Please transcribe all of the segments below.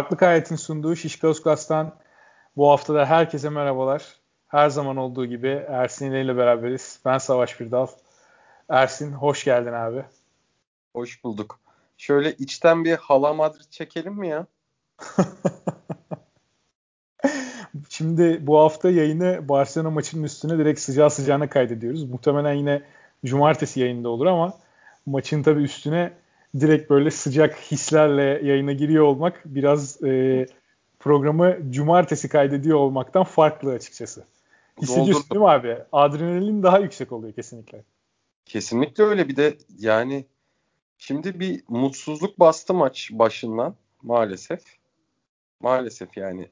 Farklı Hayat'ın sunduğu Şişkausgas'tan bu hafta da herkese merhabalar. Her zaman olduğu gibi Ersin ile beraberiz. Ben Savaş Birdal. Ersin hoş geldin abi. Hoş bulduk. Şöyle içten bir Hala Madrid çekelim mi ya? Şimdi bu hafta yayını Barcelona maçının üstüne direkt sıcağı sıcağına kaydediyoruz. Muhtemelen yine cumartesi yayında olur ama maçın tabii üstüne direkt böyle sıcak hislerle yayına giriyor olmak biraz e, programı cumartesi kaydediyor olmaktan farklı açıkçası. Hissediyorsun değil mi abi? Adrenalin daha yüksek oluyor kesinlikle. Kesinlikle öyle. Bir de yani şimdi bir mutsuzluk bastı maç başından maalesef. Maalesef yani.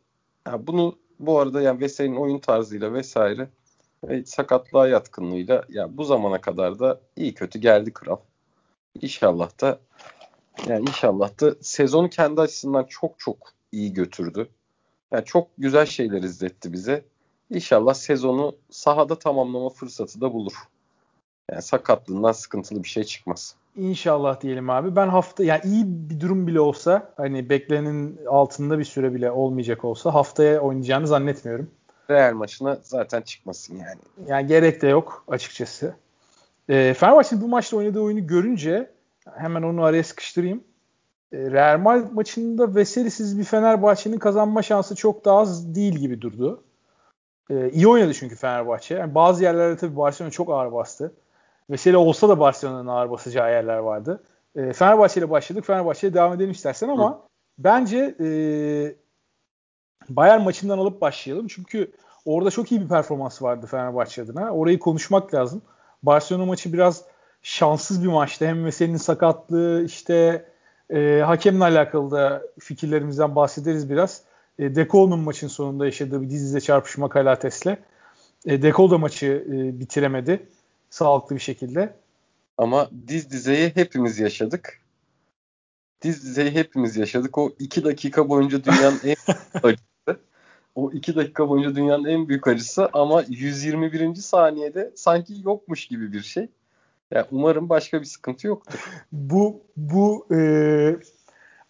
Ya bunu bu arada yani Veseli'nin oyun tarzıyla vesaire ve sakatlığa yatkınlığıyla ya bu zamana kadar da iyi kötü geldi kral. İnşallah da yani inşallah da sezonu kendi açısından çok çok iyi götürdü. Yani çok güzel şeyler izletti bize. İnşallah sezonu sahada tamamlama fırsatı da bulur. Yani sakatlığından sıkıntılı bir şey çıkmaz. İnşallah diyelim abi. Ben hafta yani iyi bir durum bile olsa hani beklenenin altında bir süre bile olmayacak olsa haftaya oynayacağını zannetmiyorum. Real maçına zaten çıkmasın yani. Yani gerek de yok açıkçası. E, Fenerbahçe'nin bu maçta oynadığı oyunu görünce hemen onu araya sıkıştırayım. E, Real Madrid maçında Veselisiz bir Fenerbahçe'nin kazanma şansı çok daha az değil gibi durdu. E, iyi oynadı çünkü Fenerbahçe. Yani bazı yerlerde tabii Barcelona çok ağır bastı. Veseli olsa da Barcelona'nın ağır basacağı yerler vardı. E, Fenerbahçe ile başladık. Fenerbahçe'ye devam edelim istersen ama Hı. bence e, Bayern maçından alıp başlayalım. Çünkü orada çok iyi bir performans vardı Fenerbahçe adına. Orayı konuşmak lazım. Barcelona maçı biraz şanssız bir maçtı. Hem Veseli'nin sakatlığı işte e, hakemle alakalı da fikirlerimizden bahsederiz biraz. E, Dekol'un maçın sonunda yaşadığı bir diz dize çarpışma Kalates'le. E, Dekol da maçı e, bitiremedi sağlıklı bir şekilde. Ama diz dizeyi hepimiz yaşadık. Diz dizeyi hepimiz yaşadık. O iki dakika boyunca dünyanın en acısı. O iki dakika boyunca dünyanın en büyük acısı ama 121. saniyede sanki yokmuş gibi bir şey. Yani umarım başka bir sıkıntı yoktur. bu bu e,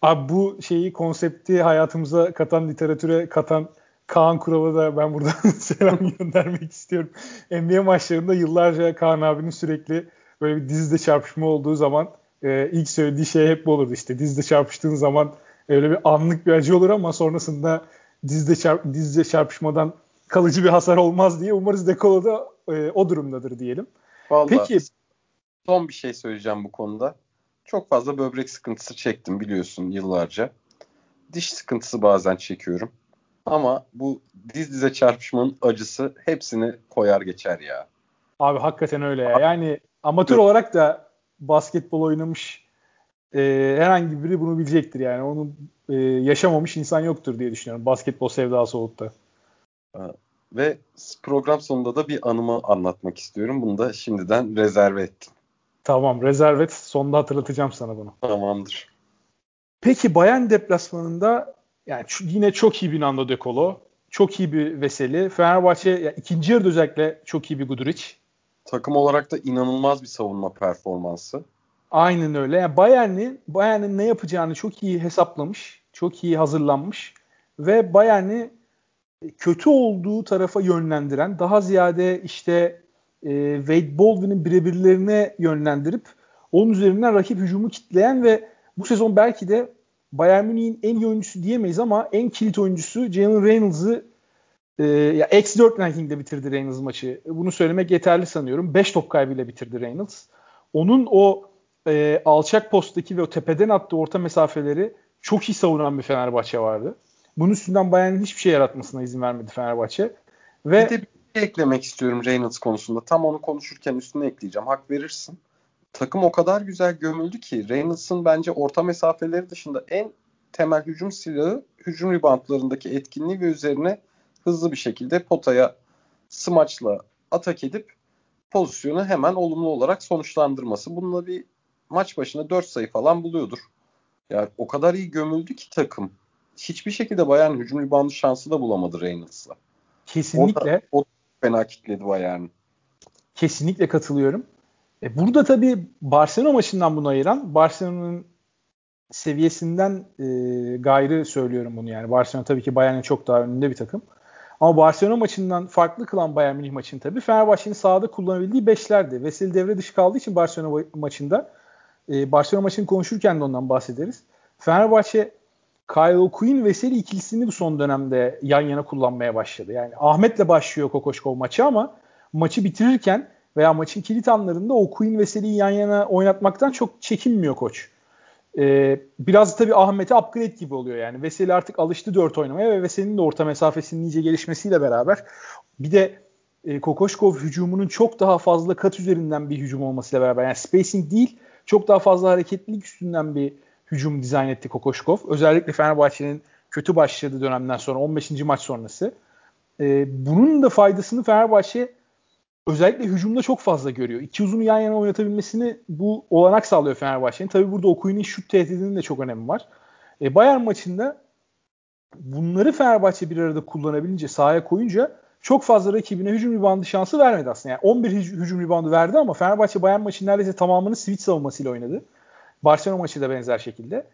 abi bu şeyi konsepti hayatımıza katan literatüre katan Kaan Kural'a da ben buradan selam göndermek istiyorum. NBA maçlarında yıllarca Kaan abinin sürekli böyle bir dizide çarpışma olduğu zaman e, ilk söylediği şey hep bu olurdu işte dizide çarpıştığın zaman öyle bir anlık bir acı olur ama sonrasında dizide, çarp, dizide çarpışmadan kalıcı bir hasar olmaz diye umarız Dekolo da e, o durumdadır diyelim. Vallahi Peki son bir şey söyleyeceğim bu konuda. Çok fazla böbrek sıkıntısı çektim biliyorsun yıllarca. Diş sıkıntısı bazen çekiyorum. Ama bu diz dize çarpışmanın acısı hepsini koyar geçer ya. Abi hakikaten öyle ya. Yani amatör olarak da basketbol oynamış e, herhangi biri bunu bilecektir yani. Onu e, yaşamamış insan yoktur diye düşünüyorum. Basketbol sevdası olup da. Ve program sonunda da bir anımı anlatmak istiyorum. Bunu da şimdiden rezerve ettim. Tamam rezerve et. Sonunda hatırlatacağım sana bunu. Tamamdır. Peki Bayern deplasmanında yani yine çok iyi bir Nando De Colo. Çok iyi bir Veseli. Fenerbahçe yani ikinci yarıda özellikle çok iyi bir Guduric. Takım olarak da inanılmaz bir savunma performansı. Aynen öyle. Yani Bayern'in Bayern'in ne yapacağını çok iyi hesaplamış. Çok iyi hazırlanmış ve Bayern'i kötü olduğu tarafa yönlendiren, daha ziyade işte e, Wade Baldwin'in birebirlerine yönlendirip onun üzerinden rakip hücumu kitleyen ve bu sezon belki de Bayern Münih'in en iyi oyuncusu diyemeyiz ama en kilit oyuncusu Jalen Reynolds'ı e, ya X4 rankingde bitirdi Reynolds maçı. Bunu söylemek yeterli sanıyorum. 5 top kaybıyla bitirdi Reynolds. Onun o e, alçak posttaki ve o tepeden attığı orta mesafeleri çok iyi savunan bir Fenerbahçe vardı. Bunun üstünden Bayern'in hiçbir şey yaratmasına izin vermedi Fenerbahçe. Ve bir de bir şey eklemek istiyorum Reynolds konusunda. Tam onu konuşurken üstüne ekleyeceğim. Hak verirsin takım o kadar güzel gömüldü ki Reynolds'ın bence orta mesafeleri dışında en temel hücum silahı hücum ribantlarındaki etkinliği ve üzerine hızlı bir şekilde potaya smaçla atak edip pozisyonu hemen olumlu olarak sonuçlandırması. Bununla bir maç başına 4 sayı falan buluyordur. Yani o kadar iyi gömüldü ki takım. Hiçbir şekilde Bayern hücum ribandı şansı da bulamadı Reynolds'la. Kesinlikle. O, o fena kitledi Bayern'i. Kesinlikle katılıyorum. E burada tabii Barcelona maçından bunu ayıran Barcelona'nın seviyesinden e, gayrı söylüyorum bunu yani. Barcelona tabii ki Bayern'in çok daha önünde bir takım. Ama Barcelona maçından farklı kılan Bayern Münih maçını tabii Fenerbahçe'nin sahada kullanabildiği beşlerdi. Veseli devre dışı kaldığı için Barcelona maçında e, Barcelona maçını konuşurken de ondan bahsederiz. Fenerbahçe Kyle O'Quinn Veseli ikilisini bu son dönemde yan yana kullanmaya başladı. Yani Ahmet'le başlıyor Kokoşkov maçı ama maçı bitirirken veya maçın kilit anlarında O'Quinn Veseli'yi yan yana oynatmaktan çok çekinmiyor koç. Ee, biraz tabii Ahmet'e upgrade gibi oluyor yani. Veseli artık alıştı 4 oynamaya ve Veseli'nin de orta mesafesinin iyice gelişmesiyle beraber bir de e, Kokoşkov hücumunun çok daha fazla kat üzerinden bir hücum olmasıyla beraber yani spacing değil çok daha fazla hareketlilik üstünden bir hücum dizayn etti Kokoşkov. Özellikle Fenerbahçe'nin kötü başladığı dönemden sonra 15. maç sonrası. Ee, bunun da faydasını Fenerbahçe özellikle hücumda çok fazla görüyor. İki uzunu yan yana oynatabilmesini bu olanak sağlıyor Fenerbahçe'nin. Tabii burada Okuyun'un şut tehdidinin de çok önemi var. E, Bayern maçında bunları Fenerbahçe bir arada kullanabilince sahaya koyunca çok fazla rakibine hücum ribandı şansı vermedi aslında. Yani 11 hücum ribandı verdi ama Fenerbahçe Bayern maçının neredeyse tamamını switch savunmasıyla oynadı. Barcelona maçı da benzer şekilde.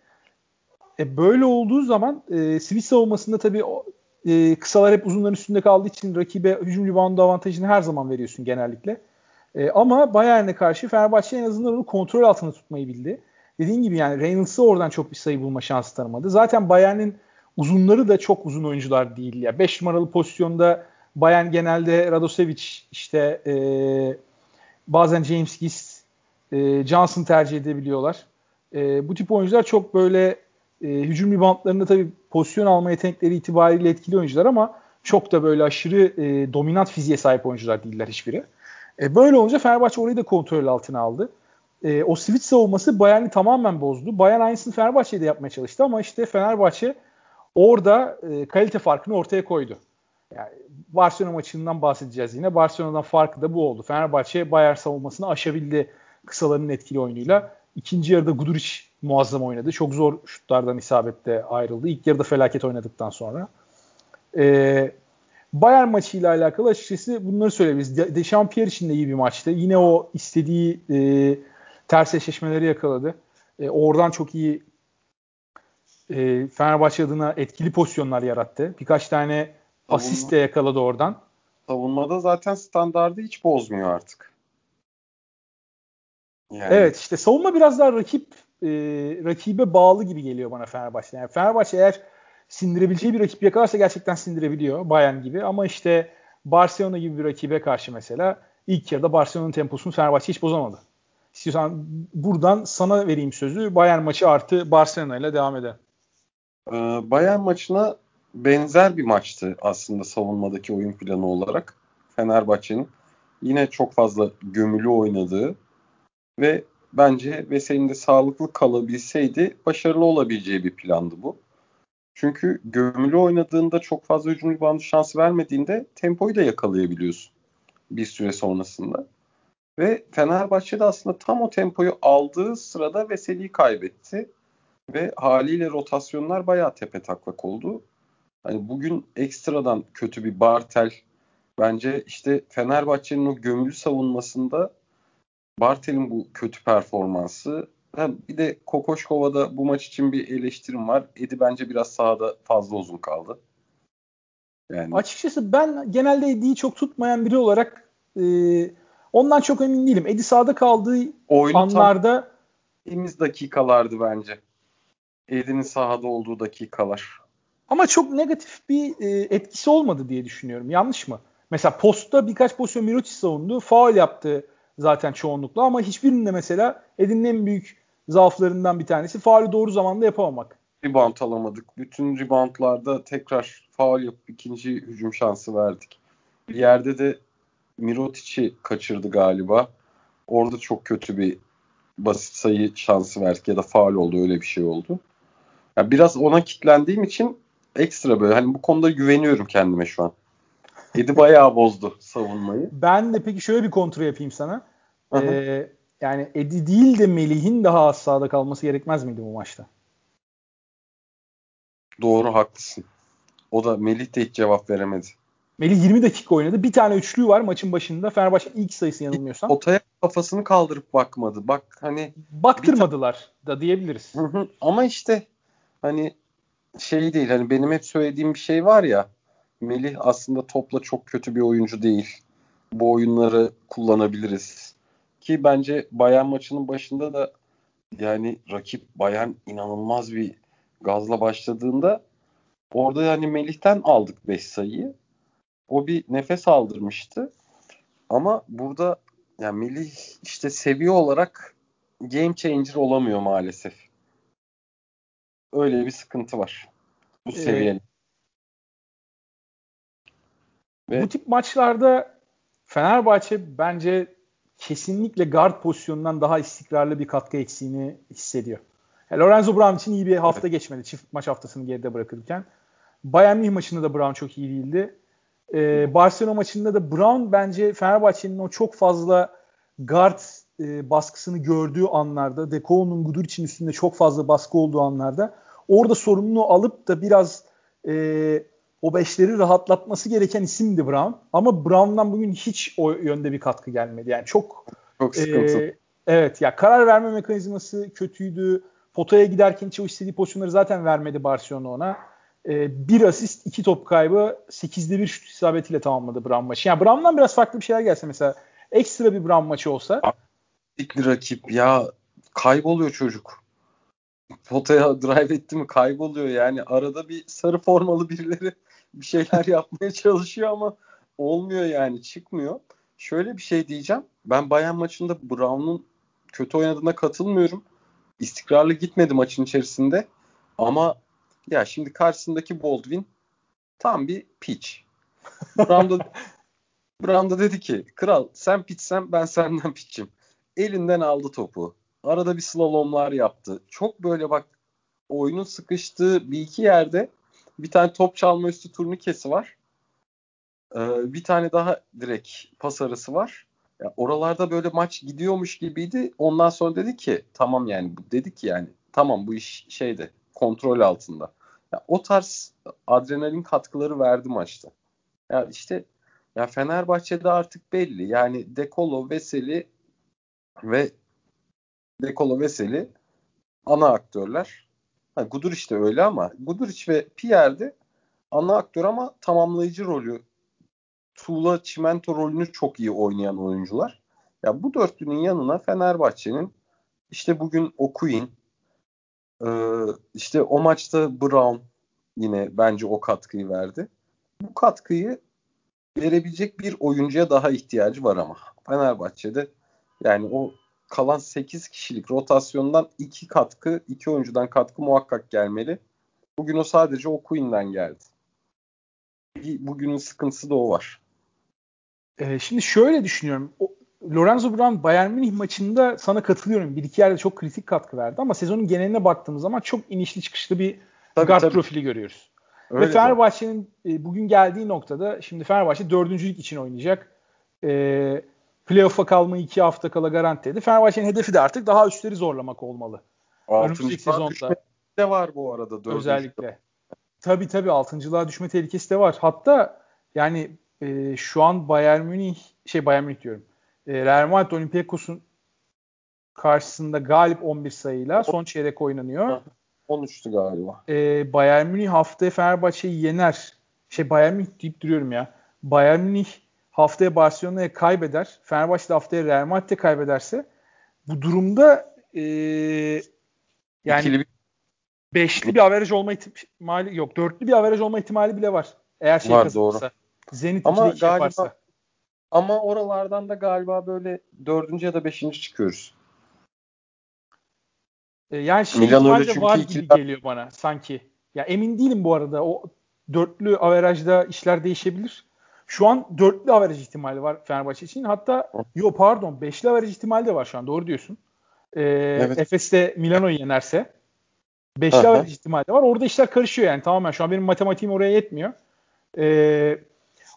E böyle olduğu zaman e, switch savunmasında tabii e, kısalar hep uzunların üstünde kaldığı için rakibe hücum rebound avantajını her zaman veriyorsun genellikle. E, ama Bayern'e karşı Fenerbahçe en azından onu kontrol altında tutmayı bildi. Dediğin gibi yani Reynolds'ı oradan çok bir sayı bulma şansı tanımadı. Zaten Bayern'in uzunları da çok uzun oyuncular değil. Ya 5 numaralı pozisyonda Bayern genelde Radosevic işte e, bazen James Gist, e, Johnson tercih edebiliyorlar. E, bu tip oyuncular çok böyle e, hücum reboundlarında tabii pozisyon alma yetenekleri itibariyle etkili oyuncular ama çok da böyle aşırı e, dominant fiziğe sahip oyuncular değiller hiçbiri. E, böyle olunca Fenerbahçe orayı da kontrol altına aldı. E, o switch savunması Bayern'i tamamen bozdu. Bayern aynısını Fenerbahçe'de yapmaya çalıştı ama işte Fenerbahçe orada e, kalite farkını ortaya koydu. Yani Barcelona maçından bahsedeceğiz yine. Barcelona'dan farkı da bu oldu. Fenerbahçe Bayern savunmasını aşabildi kısaların etkili oyunuyla. İkinci yarıda Guduric muazzam oynadı. Çok zor şutlardan isabette ayrıldı. İlk yarıda felaket oynadıktan sonra. Ee, Bayern maçıyla alakalı açıkçası bunları söyleyebiliriz. De Dechampierre için de iyi bir maçtı. Yine o istediği e, ters eşleşmeleri yakaladı. E, oradan çok iyi e, Fenerbahçe adına etkili pozisyonlar yarattı. Birkaç tane Savunma, asist de yakaladı oradan. Savunmada zaten standardı hiç bozmuyor artık. Yani. Evet işte savunma biraz daha rakip e, rakibe bağlı gibi geliyor bana Fenerbahçe. Yani Fenerbahçe eğer sindirebileceği bir rakip yakalarsa gerçekten sindirebiliyor Bayern gibi ama işte Barcelona gibi bir rakibe karşı mesela ilk yarıda Barcelona'nın temposunu Fenerbahçe hiç bozamadı. İstiyorsan buradan sana vereyim sözü. Bayern maçı artı Barcelona ile devam edelim. Ee, Bayern maçına benzer bir maçtı aslında savunmadaki oyun planı olarak. Fenerbahçe'nin yine çok fazla gömülü oynadığı ve bence Veseli'nin de sağlıklı kalabilseydi başarılı olabileceği bir plandı bu. Çünkü gömülü oynadığında çok fazla hücum ribandı şansı vermediğinde tempoyu da yakalayabiliyorsun bir süre sonrasında. Ve Fenerbahçe de aslında tam o tempoyu aldığı sırada Veseli'yi kaybetti. Ve haliyle rotasyonlar bayağı tepe taklak oldu. Hani bugün ekstradan kötü bir Bartel bence işte Fenerbahçe'nin o gömülü savunmasında Bartel'in bu kötü performansı bir de Kokoşkova'da bu maç için bir eleştirim var. Edi bence biraz sahada fazla uzun kaldı. Yani. Açıkçası ben genelde Edi'yi çok tutmayan biri olarak e, ondan çok emin değilim. Edi sahada kaldığı Oyunu anlarda temiz dakikalardı bence. Edi'nin sahada olduğu dakikalar. Ama çok negatif bir e, etkisi olmadı diye düşünüyorum. Yanlış mı? Mesela postta birkaç pozisyon Mirotic savundu. Faul yaptı zaten çoğunlukla ama hiçbirinde mesela Edin'in en büyük zaaflarından bir tanesi faulü doğru zamanda yapamamak. Rebound alamadık. Bütün reboundlarda tekrar faul yapıp ikinci hücum şansı verdik. Bir yerde de Mirotic'i kaçırdı galiba. Orada çok kötü bir basit sayı şansı verdik ya da faul oldu öyle bir şey oldu. Yani biraz ona kitlendiğim için ekstra böyle hani bu konuda güveniyorum kendime şu an. Edi bayağı bozdu savunmayı. Ben de peki şöyle bir kontrol yapayım sana. Ee, yani Edi değil de Melih'in daha az sahada kalması gerekmez miydi bu maçta? Doğru haklısın. O da Melih de hiç cevap veremedi. Melih 20 dakika oynadı. Bir tane üçlü var maçın başında. Fenerbahçe ilk sayısı yanılmıyorsam. Potaya kafasını kaldırıp bakmadı. Bak hani baktırmadılar da diyebiliriz. Hı hı. Ama işte hani şey değil hani benim hep söylediğim bir şey var ya Melih aslında topla çok kötü bir oyuncu değil. Bu oyunları kullanabiliriz. Ki bence Bayern maçının başında da yani rakip Bayern inanılmaz bir gazla başladığında orada yani Melih'ten aldık 5 sayıyı. O bir nefes aldırmıştı. Ama burada yani Melih işte seviye olarak game changer olamıyor maalesef. Öyle bir sıkıntı var. Bu ee, seviyenin. Ve... Bu tip maçlarda Fenerbahçe bence kesinlikle guard pozisyonundan daha istikrarlı bir katkı eksiğini hissediyor. Yani Lorenzo Brown için iyi bir hafta evet. geçmedi çift maç haftasını geride bırakırken. Bayern Münih maçında da Brown çok iyi değildi. Ee, Barcelona maçında da Brown bence Fenerbahçe'nin o çok fazla guard e, baskısını gördüğü anlarda, Deko'nun Gudur için üstünde çok fazla baskı olduğu anlarda orada sorumluluğu alıp da biraz e, o beşleri rahatlatması gereken isimdi Brown. Ama Brown'dan bugün hiç o yönde bir katkı gelmedi. Yani çok çok sıkıntı. E, evet ya karar verme mekanizması kötüydü. Potaya giderken hiç o istediği pozisyonları zaten vermedi Barcelona ona. E, bir asist, iki top kaybı, 8'de bir şut isabetiyle tamamladı Brown maçı. Yani Brown'dan biraz farklı bir şeyler gelse mesela ekstra bir Brown maçı olsa. Bir rakip ya kayboluyor çocuk potaya drive etti mi kayboluyor yani. Arada bir sarı formalı birileri bir şeyler yapmaya çalışıyor ama olmuyor yani çıkmıyor. Şöyle bir şey diyeceğim. Ben Bayern maçında Brown'un kötü oynadığına katılmıyorum. İstikrarlı gitmedi maçın içerisinde. Ama ya şimdi karşısındaki Baldwin tam bir piç. Brown da, Brown da dedi ki kral sen piçsen ben senden piçim. Elinden aldı topu. Arada bir slalomlar yaptı. Çok böyle bak oyunun sıkıştığı bir iki yerde bir tane top çalma üstü turnikesi var. Ee, bir tane daha direkt pas arası var. Ya oralarda böyle maç gidiyormuş gibiydi. Ondan sonra dedi ki tamam yani dedi ki yani tamam bu iş şeyde kontrol altında. Ya, o tarz adrenalin katkıları verdi maçta. Ya işte ya Fenerbahçe'de artık belli. Yani Dekolo, Veseli ve Dekolo Veseli ana aktörler. Ha, Guduric de öyle ama Guduric ve Pierre ana aktör ama tamamlayıcı rolü Tuğla Çimento rolünü çok iyi oynayan oyuncular. Ya bu dörtlünün yanına Fenerbahçe'nin işte bugün Okuyun e, işte o maçta Brown yine bence o katkıyı verdi. Bu katkıyı verebilecek bir oyuncuya daha ihtiyacı var ama. Fenerbahçe'de yani o kalan 8 kişilik rotasyondan 2 katkı, 2 oyuncudan katkı muhakkak gelmeli. Bugün o sadece o Queen'den geldi. Bugünün sıkıntısı da o var. Ee, şimdi şöyle düşünüyorum. O, Lorenzo Brown Bayern Münih maçında sana katılıyorum. Bir iki yerde çok kritik katkı verdi ama sezonun geneline baktığımız zaman çok inişli çıkışlı bir tabii, guard tabii. profili görüyoruz. Öyle Ve Fenerbahçe'nin e, bugün geldiği noktada şimdi Fenerbahçe dördüncülük için oynayacak. E, playoff'a kalmayı iki hafta kala garantiledi. Fenerbahçe'nin hedefi de artık daha üstleri zorlamak olmalı. Önümüzdeki sezonda. de var bu arada. Dördüncü. Özellikle. Tabii tabii altıncılığa düşme tehlikesi de var. Hatta yani e, şu an Bayern Münih şey Bayern Münih diyorum. E, Real Madrid Olympiakos'un karşısında galip 11 sayıyla son çeyrek oynanıyor. 13'tü galiba. E, Bayern Münih haftaya Fenerbahçe'yi yener. Şey Bayern Münih deyip duruyorum ya. Bayern Münih haftaya Barcelona'ya kaybeder. Fenerbahçe de haftaya Real Madrid'e kaybederse bu durumda e, yani İkili bir... beşli bir average olma ihtimali yok. Dörtlü bir average olma ihtimali bile var. Eğer şey var, kazanırsa. Doğru. Zenit ama galiba, yaparsa. Ama oralardan da galiba böyle dördüncü ya da beşinci çıkıyoruz. E, yani şey Milan öyle var gibi ikili... geliyor bana sanki. Ya emin değilim bu arada. O dörtlü averajda işler değişebilir. Şu an dörtlü averaj ihtimali var Fenerbahçe için. Hatta yo pardon beşli averaj ihtimali de var şu an. Doğru diyorsun. Ee, evet. Efes de Milano'yu yenerse beşli averaj ihtimali de var. Orada işler karışıyor yani tamamen. Şu an benim matematiğim oraya yetmiyor. Ee,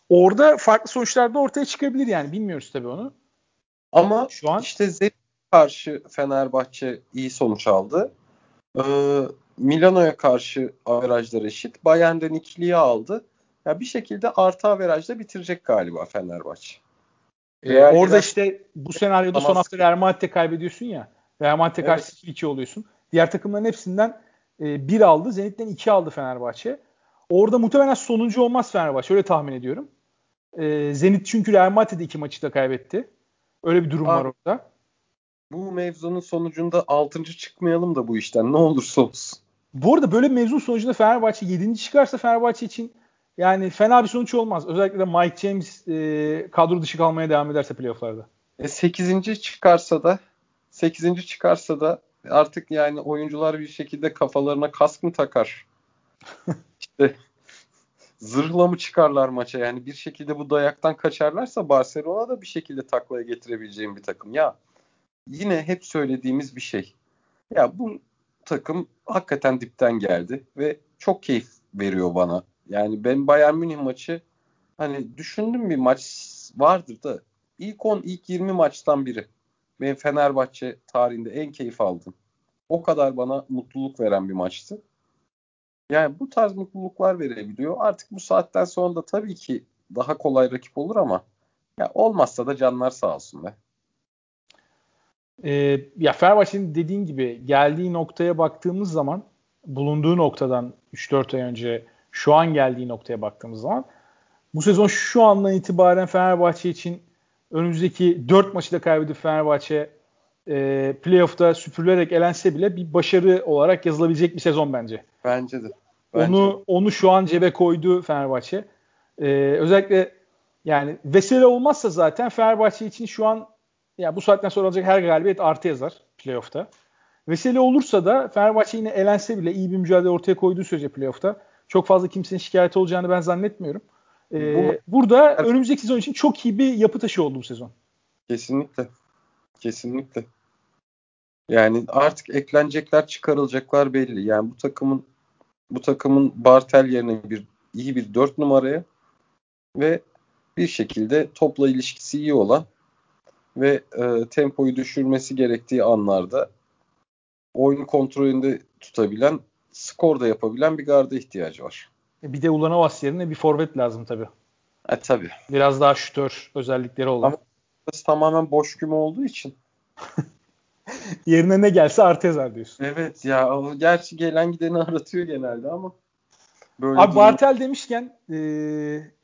orada farklı sonuçlar da ortaya çıkabilir yani. Bilmiyoruz tabii onu. Ama şu an işte Zenit karşı Fenerbahçe iyi sonuç aldı. Ee, Milano'ya karşı averajlar eşit. Bayern'den ikiliye aldı. Ya bir şekilde artı averajda bitirecek galiba Fenerbahçe. Ee, orada işte bu senaryoda son hafta Real Madrid'e kaybediyorsun ya. Real Madrid'e evet. karşı 2 oluyorsun. Diğer takımların hepsinden e, 1 aldı. Zenit'ten 2 aldı Fenerbahçe. Orada muhtemelen sonuncu olmaz Fenerbahçe. Öyle tahmin ediyorum. E, Zenit çünkü Real Madrid'de iki maçı da kaybetti. Öyle bir durum Abi, var orada. Bu mevzunun sonucunda 6. çıkmayalım da bu işten ne olursa olsun. Bu arada böyle bir mevzun sonucunda Fenerbahçe 7. çıkarsa Fenerbahçe için yani fena bir sonuç olmaz. Özellikle de Mike James e, kadro dışı kalmaya devam ederse playofflarda. E 8. çıkarsa da 8. çıkarsa da artık yani oyuncular bir şekilde kafalarına kask mı takar? işte zırhla mı çıkarlar maça? Yani bir şekilde bu dayaktan kaçarlarsa Barcelona da bir şekilde taklaya getirebileceğim bir takım. Ya yine hep söylediğimiz bir şey. Ya bu takım hakikaten dipten geldi ve çok keyif veriyor bana. Yani ben Bayern Münih maçı hani düşündüm bir maç vardır da ilk 10 ilk 20 maçtan biri. Ben Fenerbahçe tarihinde en keyif aldım. O kadar bana mutluluk veren bir maçtı. Yani bu tarz mutluluklar verebiliyor. Artık bu saatten sonra da tabii ki daha kolay rakip olur ama ya olmazsa da canlar sağ olsun be. Ee, ya Fenerbahçe'nin dediğin gibi geldiği noktaya baktığımız zaman bulunduğu noktadan 3-4 ay önce şu an geldiği noktaya baktığımız zaman bu sezon şu andan itibaren Fenerbahçe için önümüzdeki 4 maçı da kaybedip Fenerbahçe e, playoff'ta süpürülerek elense bile bir başarı olarak yazılabilecek bir sezon bence. Bence de. Bence. Onu onu şu an cebe koydu Fenerbahçe. Ee, özellikle yani vesile olmazsa zaten Fenerbahçe için şu an ya bu saatten sonra alacak her galibiyet artı yazar playoff'ta. Vesile olursa da Fenerbahçe yine elense bile iyi bir mücadele ortaya koyduğu sürece playoff'ta çok fazla kimsenin şikayet olacağını ben zannetmiyorum. Ee, burada önümüzdeki sezon için çok iyi bir yapı taşı oldu bu sezon. Kesinlikle. Kesinlikle. Yani artık eklenecekler, çıkarılacaklar belli. Yani bu takımın bu takımın Bartel yerine bir iyi bir dört numaraya ve bir şekilde topla ilişkisi iyi olan ve e, tempoyu düşürmesi gerektiği anlarda oyun kontrolünde tutabilen, skor da yapabilen bir garda ihtiyacı var. E, bir de Ulanovas yerine bir forvet lazım tabii. E tabii. Biraz daha şütör özellikleri olan. Ama tamamen boş küme olduğu için. Yerine ne gelse Artezar diyorsun. Evet ya gerçi gelen gideni aratıyor genelde ama. Böyle Abi Bartel demişken e,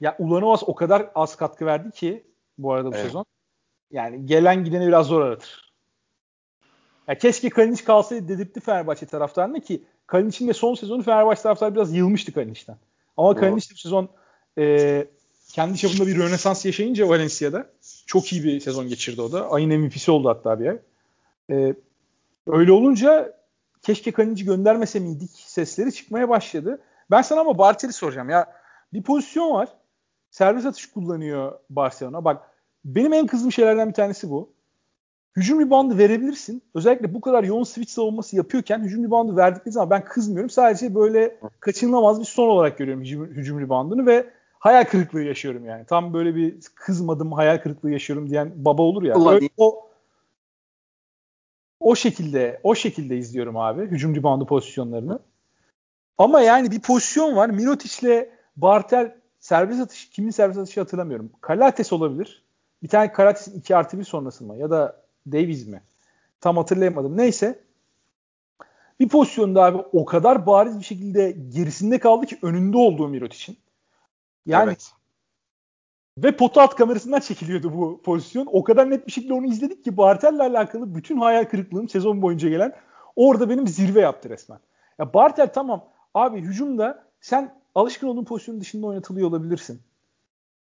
ya Ulanovas o kadar az katkı verdi ki bu arada bu evet. sezon. Yani gelen gideni biraz zor aratır. Ya keşke Kalinic kalsaydı dedirtti Fenerbahçe taraftarına ki Kalinic'in de son sezonu Fenerbahçe taraftarı biraz yılmıştı Kalinic'ten. Ama Kalinic bu sezon e, kendi çapında bir rönesans yaşayınca Valencia'da çok iyi bir sezon geçirdi o da. Ayın MVP'si oldu hatta bir ay. E, öyle olunca keşke Kalinici göndermese miydik sesleri çıkmaya başladı. Ben sana ama Bartel'i soracağım. Ya bir pozisyon var. Servis atış kullanıyor Barcelona. Bak benim en kızdığım şeylerden bir tanesi bu. Hücum ribandı verebilirsin. Özellikle bu kadar yoğun switch savunması yapıyorken hücum ribandı verdikleri zaman ben kızmıyorum. Sadece böyle kaçınılamaz bir son olarak görüyorum hücum, hücum ribandını ve hayal kırıklığı yaşıyorum yani. Tam böyle bir kızmadım hayal kırıklığı yaşıyorum diyen baba olur ya. Öyle, o o şekilde o şekilde izliyorum abi hücum reboundu pozisyonlarını. Ama yani bir pozisyon var. Mirotic'le Bartel servis atışı kimin servis atışı hatırlamıyorum. Kalates olabilir. Bir tane Kalates'in 2 artı 1 sonrası mı? Ya da Davies mi? Tam hatırlayamadım. Neyse. Bir pozisyonda abi o kadar bariz bir şekilde gerisinde kaldı ki önünde olduğu Mirotic'in. Yani evet. Ve pota at kamerasından çekiliyordu bu pozisyon. O kadar net bir şekilde onu izledik ki Bartel'le alakalı bütün hayal kırıklığım sezon boyunca gelen orada benim zirve yaptı resmen. Ya Bartel tamam abi hücumda sen alışkın olduğun pozisyonun dışında oynatılıyor olabilirsin.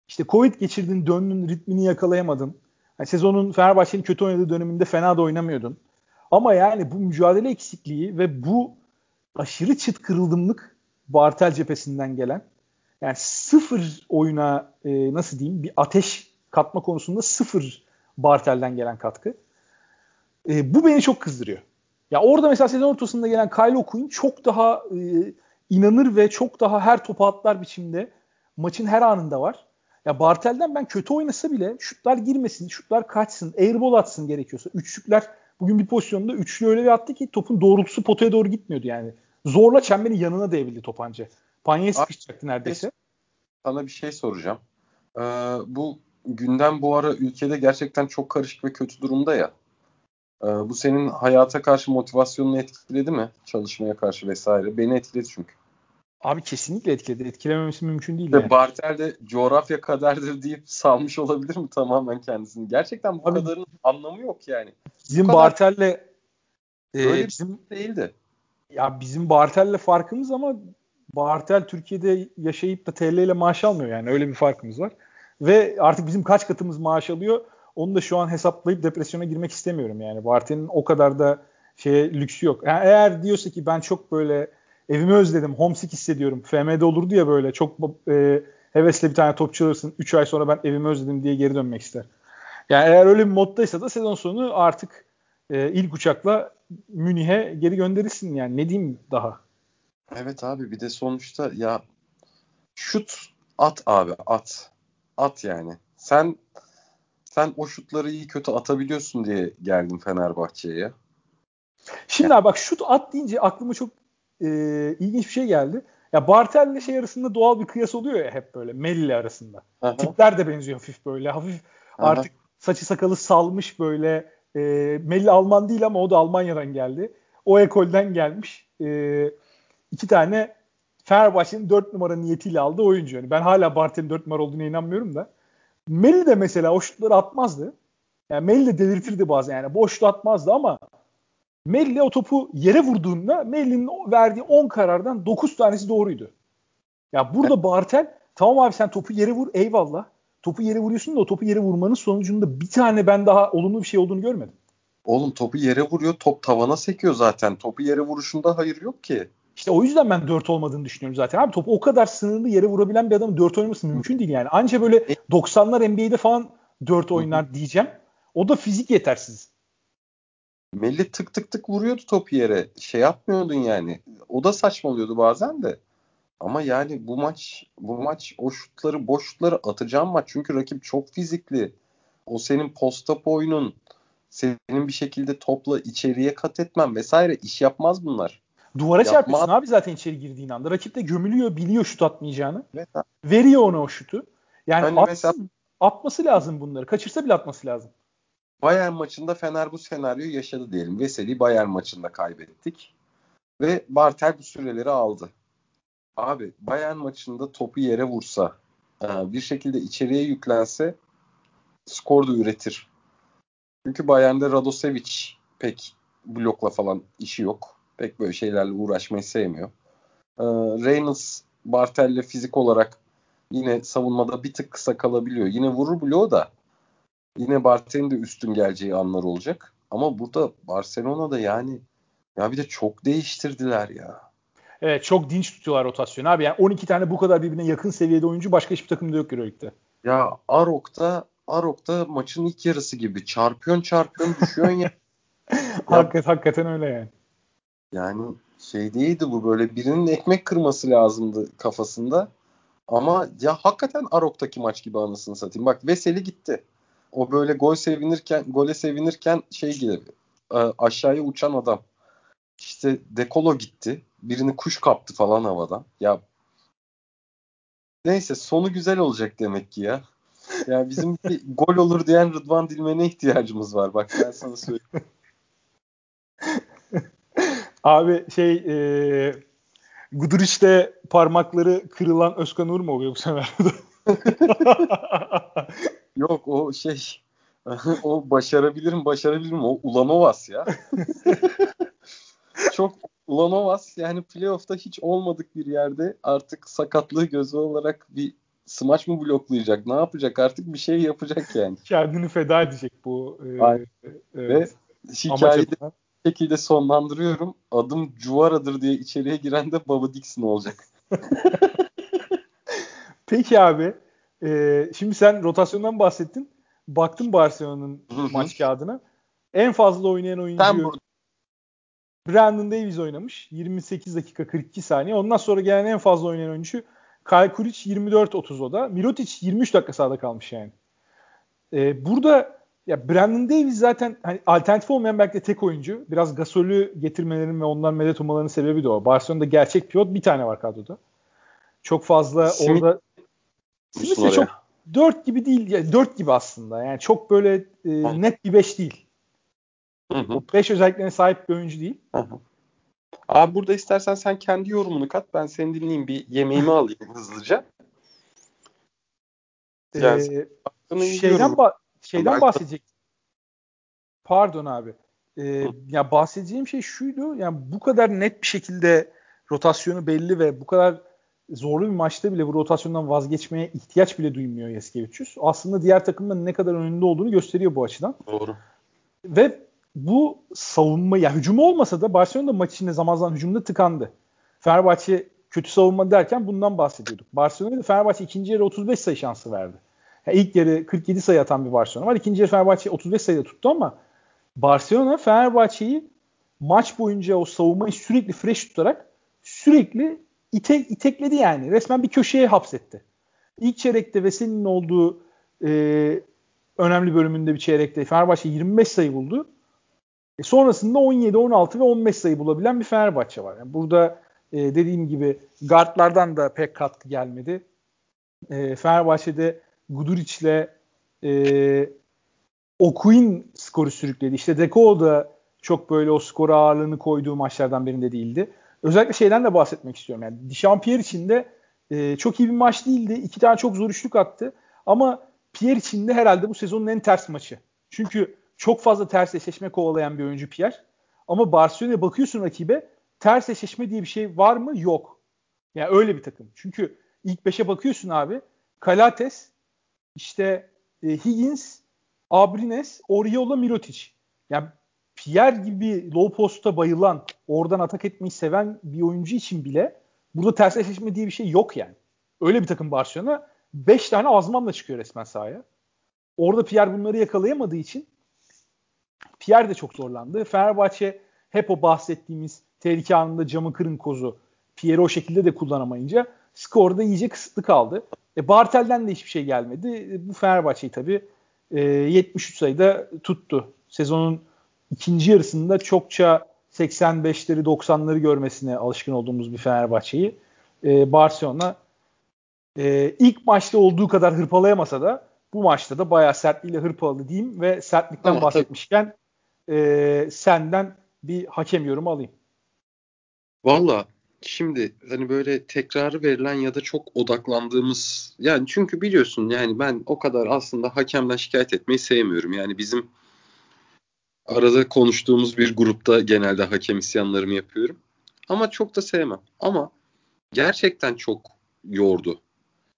İşte Covid geçirdin, döndün, ritmini yakalayamadın. Yani sezonun Fenerbahçe'nin kötü oynadığı döneminde fena da oynamıyordun. Ama yani bu mücadele eksikliği ve bu aşırı çıt kırıldımlık Bartel cephesinden gelen yani sıfır oyuna e, nasıl diyeyim bir ateş katma konusunda sıfır Bartel'den gelen katkı. E, bu beni çok kızdırıyor. Ya orada mesela sezon ortasında gelen Kyle O'Quinn çok daha e, inanır ve çok daha her topu atlar biçimde maçın her anında var. Ya Bartel'den ben kötü oynasa bile şutlar girmesin, şutlar kaçsın, airball atsın gerekiyorsa. Üçlükler bugün bir pozisyonda üçlü öyle bir attı ki topun doğrultusu potaya doğru gitmiyordu yani. Zorla çemberin yanına devrildi top anca. Panyaya sıkışacaktı neredeyse. sana bir şey soracağım. Ee, bu gündem bu ara ülkede gerçekten çok karışık ve kötü durumda ya. Ee, bu senin hayata karşı motivasyonunu etkiledi mi? Çalışmaya karşı vesaire. Beni etkiledi çünkü. Abi kesinlikle etkiledi. Etkilememesi mümkün değil. Yani. Bartel de coğrafya kaderdir deyip salmış olabilir mi tamamen kendisini? Gerçekten bu Abi, kadarın anlamı yok yani. Bizim kadar... Bartel'le e, öyle bizim şey değildi. Ya bizim Bartel'le farkımız ama Bartel Türkiye'de yaşayıp da TL ile maaş almıyor yani öyle bir farkımız var. Ve artık bizim kaç katımız maaş alıyor onu da şu an hesaplayıp depresyona girmek istemiyorum yani. Bartel'in o kadar da şeye lüksü yok. Yani eğer diyorsa ki ben çok böyle evimi özledim, homesick hissediyorum. FM'de olurdu ya böyle çok e, hevesle bir tane topçu alırsın. 3 ay sonra ben evimi özledim diye geri dönmek ister. Yani eğer öyle bir moddaysa da sezon sonu artık e, ilk uçakla Münih'e geri gönderirsin yani. Ne diyeyim daha? Evet abi bir de sonuçta ya şut at abi at. At yani. Sen sen o şutları iyi kötü atabiliyorsun diye geldim Fenerbahçe'ye. Şimdi yani. abi bak şut at deyince aklıma çok e, ilginç bir şey geldi. Ya Bartel ile şey arasında doğal bir kıyas oluyor ya hep böyle Melli arasında. Aha. Tipler de benziyor hafif böyle. Hafif Aha. artık saçı sakalı salmış böyle. E, Melli Alman değil ama o da Almanya'dan geldi. O ekolden gelmiş. E, iki tane Fenerbahçe'nin 4 numara niyetiyle aldığı oyuncu. Yani ben hala Bartel'in 4 numara olduğuna inanmıyorum da. Melli de mesela o şutları atmazdı. Yani Melli de delirtirdi bazen yani. Boşluğu atmazdı ama Melli o topu yere vurduğunda Melli'nin verdiği 10 karardan 9 tanesi doğruydu. Ya burada Bartel tamam abi sen topu yere vur eyvallah. Topu yere vuruyorsun da o topu yere vurmanın sonucunda bir tane ben daha olumlu bir şey olduğunu görmedim. Oğlum topu yere vuruyor top tavana sekiyor zaten. Topu yere vuruşunda hayır yok ki. İşte o yüzden ben 4 olmadığını düşünüyorum zaten. Abi topu o kadar sınırlı yere vurabilen bir adamın 4 oynaması mümkün değil yani. Anca böyle 90'lar e- NBA'de falan 4 oynar diyeceğim. O da fizik yetersiz. Melli tık tık tık vuruyordu topu yere. Şey yapmıyordun yani. O da saçmalıyordu bazen de. Ama yani bu maç bu maç o şutları boş şutları atacağım maç. Çünkü rakip çok fizikli. O senin posta oyunun senin bir şekilde topla içeriye kat etmen vesaire iş yapmaz bunlar. Duvara Yapma. çarpıyorsun abi zaten içeri girdiğin anda. Rakip de gömülüyor, biliyor şut atmayacağını. Evet. Veriyor ona o şutu. Yani hani atsın, mesela, atması lazım bunları. Kaçırsa bile atması lazım. Bayern maçında Fener bu senaryoyu yaşadı diyelim. Veseli Bayern maçında kaybettik. Ve Bartel bu süreleri aldı. Abi Bayern maçında topu yere vursa, e, bir şekilde içeriye yüklense skor da üretir. Çünkü Bayern'de Radosevic pek blokla falan işi yok. Pek böyle şeylerle uğraşmayı sevmiyor. E, Reynolds Bartel'le fizik olarak yine savunmada bir tık kısa kalabiliyor. Yine vurur bloğu da yine Bartel'in de üstün geleceği anlar olacak. Ama burada Barcelona'da yani ya bir de çok değiştirdiler ya. Evet çok dinç tutuyorlar rotasyonu abi. Yani 12 tane bu kadar birbirine yakın seviyede oyuncu başka hiçbir takımda yok Euroleague'de. Ya Arok'ta Arok'ta maçın ilk yarısı gibi çarpıyorsun çarpıyorsun düşüyorsun ya. Hakikaten, hakikaten öyle yani. Yani şey değildi bu böyle birinin ekmek kırması lazımdı kafasında. Ama ya hakikaten Arok'taki maç gibi anasını satayım. Bak Veseli gitti. O böyle gol sevinirken, gole sevinirken şey gibi e, aşağıya uçan adam. İşte Dekolo gitti. Birini kuş kaptı falan havadan. Ya neyse sonu güzel olacak demek ki ya. Ya bizim bir gol olur diyen Rıdvan Dilmen'e ihtiyacımız var. Bak ben sana söyleyeyim. Abi şey e, Guduric'te parmakları kırılan Özkan Uğur mu oluyor bu sefer? Yok o şey o başarabilirim başarabilirim o Ulanovas ya. Çok Ulanovas yani playoff'ta hiç olmadık bir yerde artık sakatlığı gözü olarak bir smaç mı bloklayacak ne yapacak artık bir şey yapacak yani. Kendini feda edecek bu. E, evet. Ve hikayeyi de şekilde sonlandırıyorum. Adım Cuvara'dır diye içeriye giren de Baba Dixon olacak. Peki abi. E, şimdi sen rotasyondan bahsettin. Baktım Barcelona'nın maç kağıdına. En fazla oynayan oyuncu Brandon Davies oynamış. 28 dakika 42 saniye. Ondan sonra gelen en fazla oynayan oyuncu Kyle Kuric 24-30 o da. Mirotic 23 dakika sahada kalmış yani. Ee, burada ya Brandon Davies zaten hani alternatif olmayan belki de tek oyuncu. Biraz Gasol'ü getirmelerinin ve ondan medet ummalarının sebebi de o. Barcelona'da gerçek pivot bir tane var kadroda. Çok fazla Smith, orada De çok 4 gibi değil. Yani 4 gibi aslında. Yani çok böyle e, net bir 5 değil. Hı hı. 5 özelliklerine sahip bir oyuncu değil. Hı hı. Abi burada istersen sen kendi yorumunu kat. Ben seni dinleyeyim. Bir yemeğimi alayım hızlıca. Yani, ee, şeyden ba- şeyden bahsedecek. Pardon abi. Ee, ya bahsedeceğim şey şuydu. Yani bu kadar net bir şekilde rotasyonu belli ve bu kadar zorlu bir maçta bile bu rotasyondan vazgeçmeye ihtiyaç bile duymuyor Yaskevicius. Aslında diğer takımın ne kadar önünde olduğunu gösteriyor bu açıdan. Doğru. Ve bu savunma ya hücumu olmasa da Barcelona maç içinde zaman zaman hücumda tıkandı. Fenerbahçe kötü savunma derken bundan bahsediyorduk. Barcelona'da Fenerbahçe ikinci yarı 35 sayı şansı verdi. Yani ilk yarı 47 sayı atan bir Barcelona var. İkinci yarı Fenerbahçe 35 sayıda tuttu ama Barcelona Fenerbahçe'yi maç boyunca o savunmayı sürekli fresh tutarak sürekli ite, itekledi yani. Resmen bir köşeye hapsetti. İlk çeyrekte Veseli'nin olduğu e, önemli bölümünde bir çeyrekte Fenerbahçe 25 sayı buldu. E sonrasında 17, 16 ve 15 sayı bulabilen bir Fenerbahçe var. Yani burada e, dediğim gibi guardlardan da pek katkı gelmedi. E, Fenerbahçe'de Guduric'le e, Okuin skoru sürükledi. İşte Deko da çok böyle o skor ağırlığını koyduğu maçlardan birinde değildi. Özellikle şeyden de bahsetmek istiyorum. Yani Dişampierre için de e, çok iyi bir maç değildi. İki tane çok zor üçlük attı. Ama Pierre için de herhalde bu sezonun en ters maçı. Çünkü çok fazla ters eşleşme kovalayan bir oyuncu Pierre. Ama Barcelona'ya bakıyorsun rakibe ters eşleşme diye bir şey var mı? Yok. Yani öyle bir takım. Çünkü ilk beşe bakıyorsun abi. Kalates, işte e, Higgins, Abrines, Oriola, Mirotic. Yani Pierre gibi low posta bayılan, oradan atak etmeyi seven bir oyuncu için bile burada ters eşleşme diye bir şey yok yani. Öyle bir takım Barcelona 5 tane azmanla çıkıyor resmen sahaya. Orada Pierre bunları yakalayamadığı için Pierre de çok zorlandı. Fenerbahçe hep o bahsettiğimiz tehlike anında camı kırın kozu Pierre'i o şekilde de kullanamayınca skorda iyice kısıtlı kaldı. E, Bartel'den de hiçbir şey gelmedi. E, bu Fenerbahçe'yi tabii e, 73 sayıda tuttu. Sezonun ikinci yarısında çokça 85'leri 90'ları görmesine alışkın olduğumuz bir Fenerbahçe'yi e, Barcelona e, ilk maçta olduğu kadar hırpalayamasa da bu maçta da bayağı sertliğiyle hırpaladı diyeyim ve sertlikten Ama bahsetmişken e, senden bir hakem yorumu alayım. Valla şimdi hani böyle tekrarı verilen ya da çok odaklandığımız yani çünkü biliyorsun yani ben o kadar aslında hakemden şikayet etmeyi sevmiyorum. Yani bizim arada konuştuğumuz bir grupta genelde hakem isyanlarımı yapıyorum. Ama çok da sevmem. Ama gerçekten çok yordu.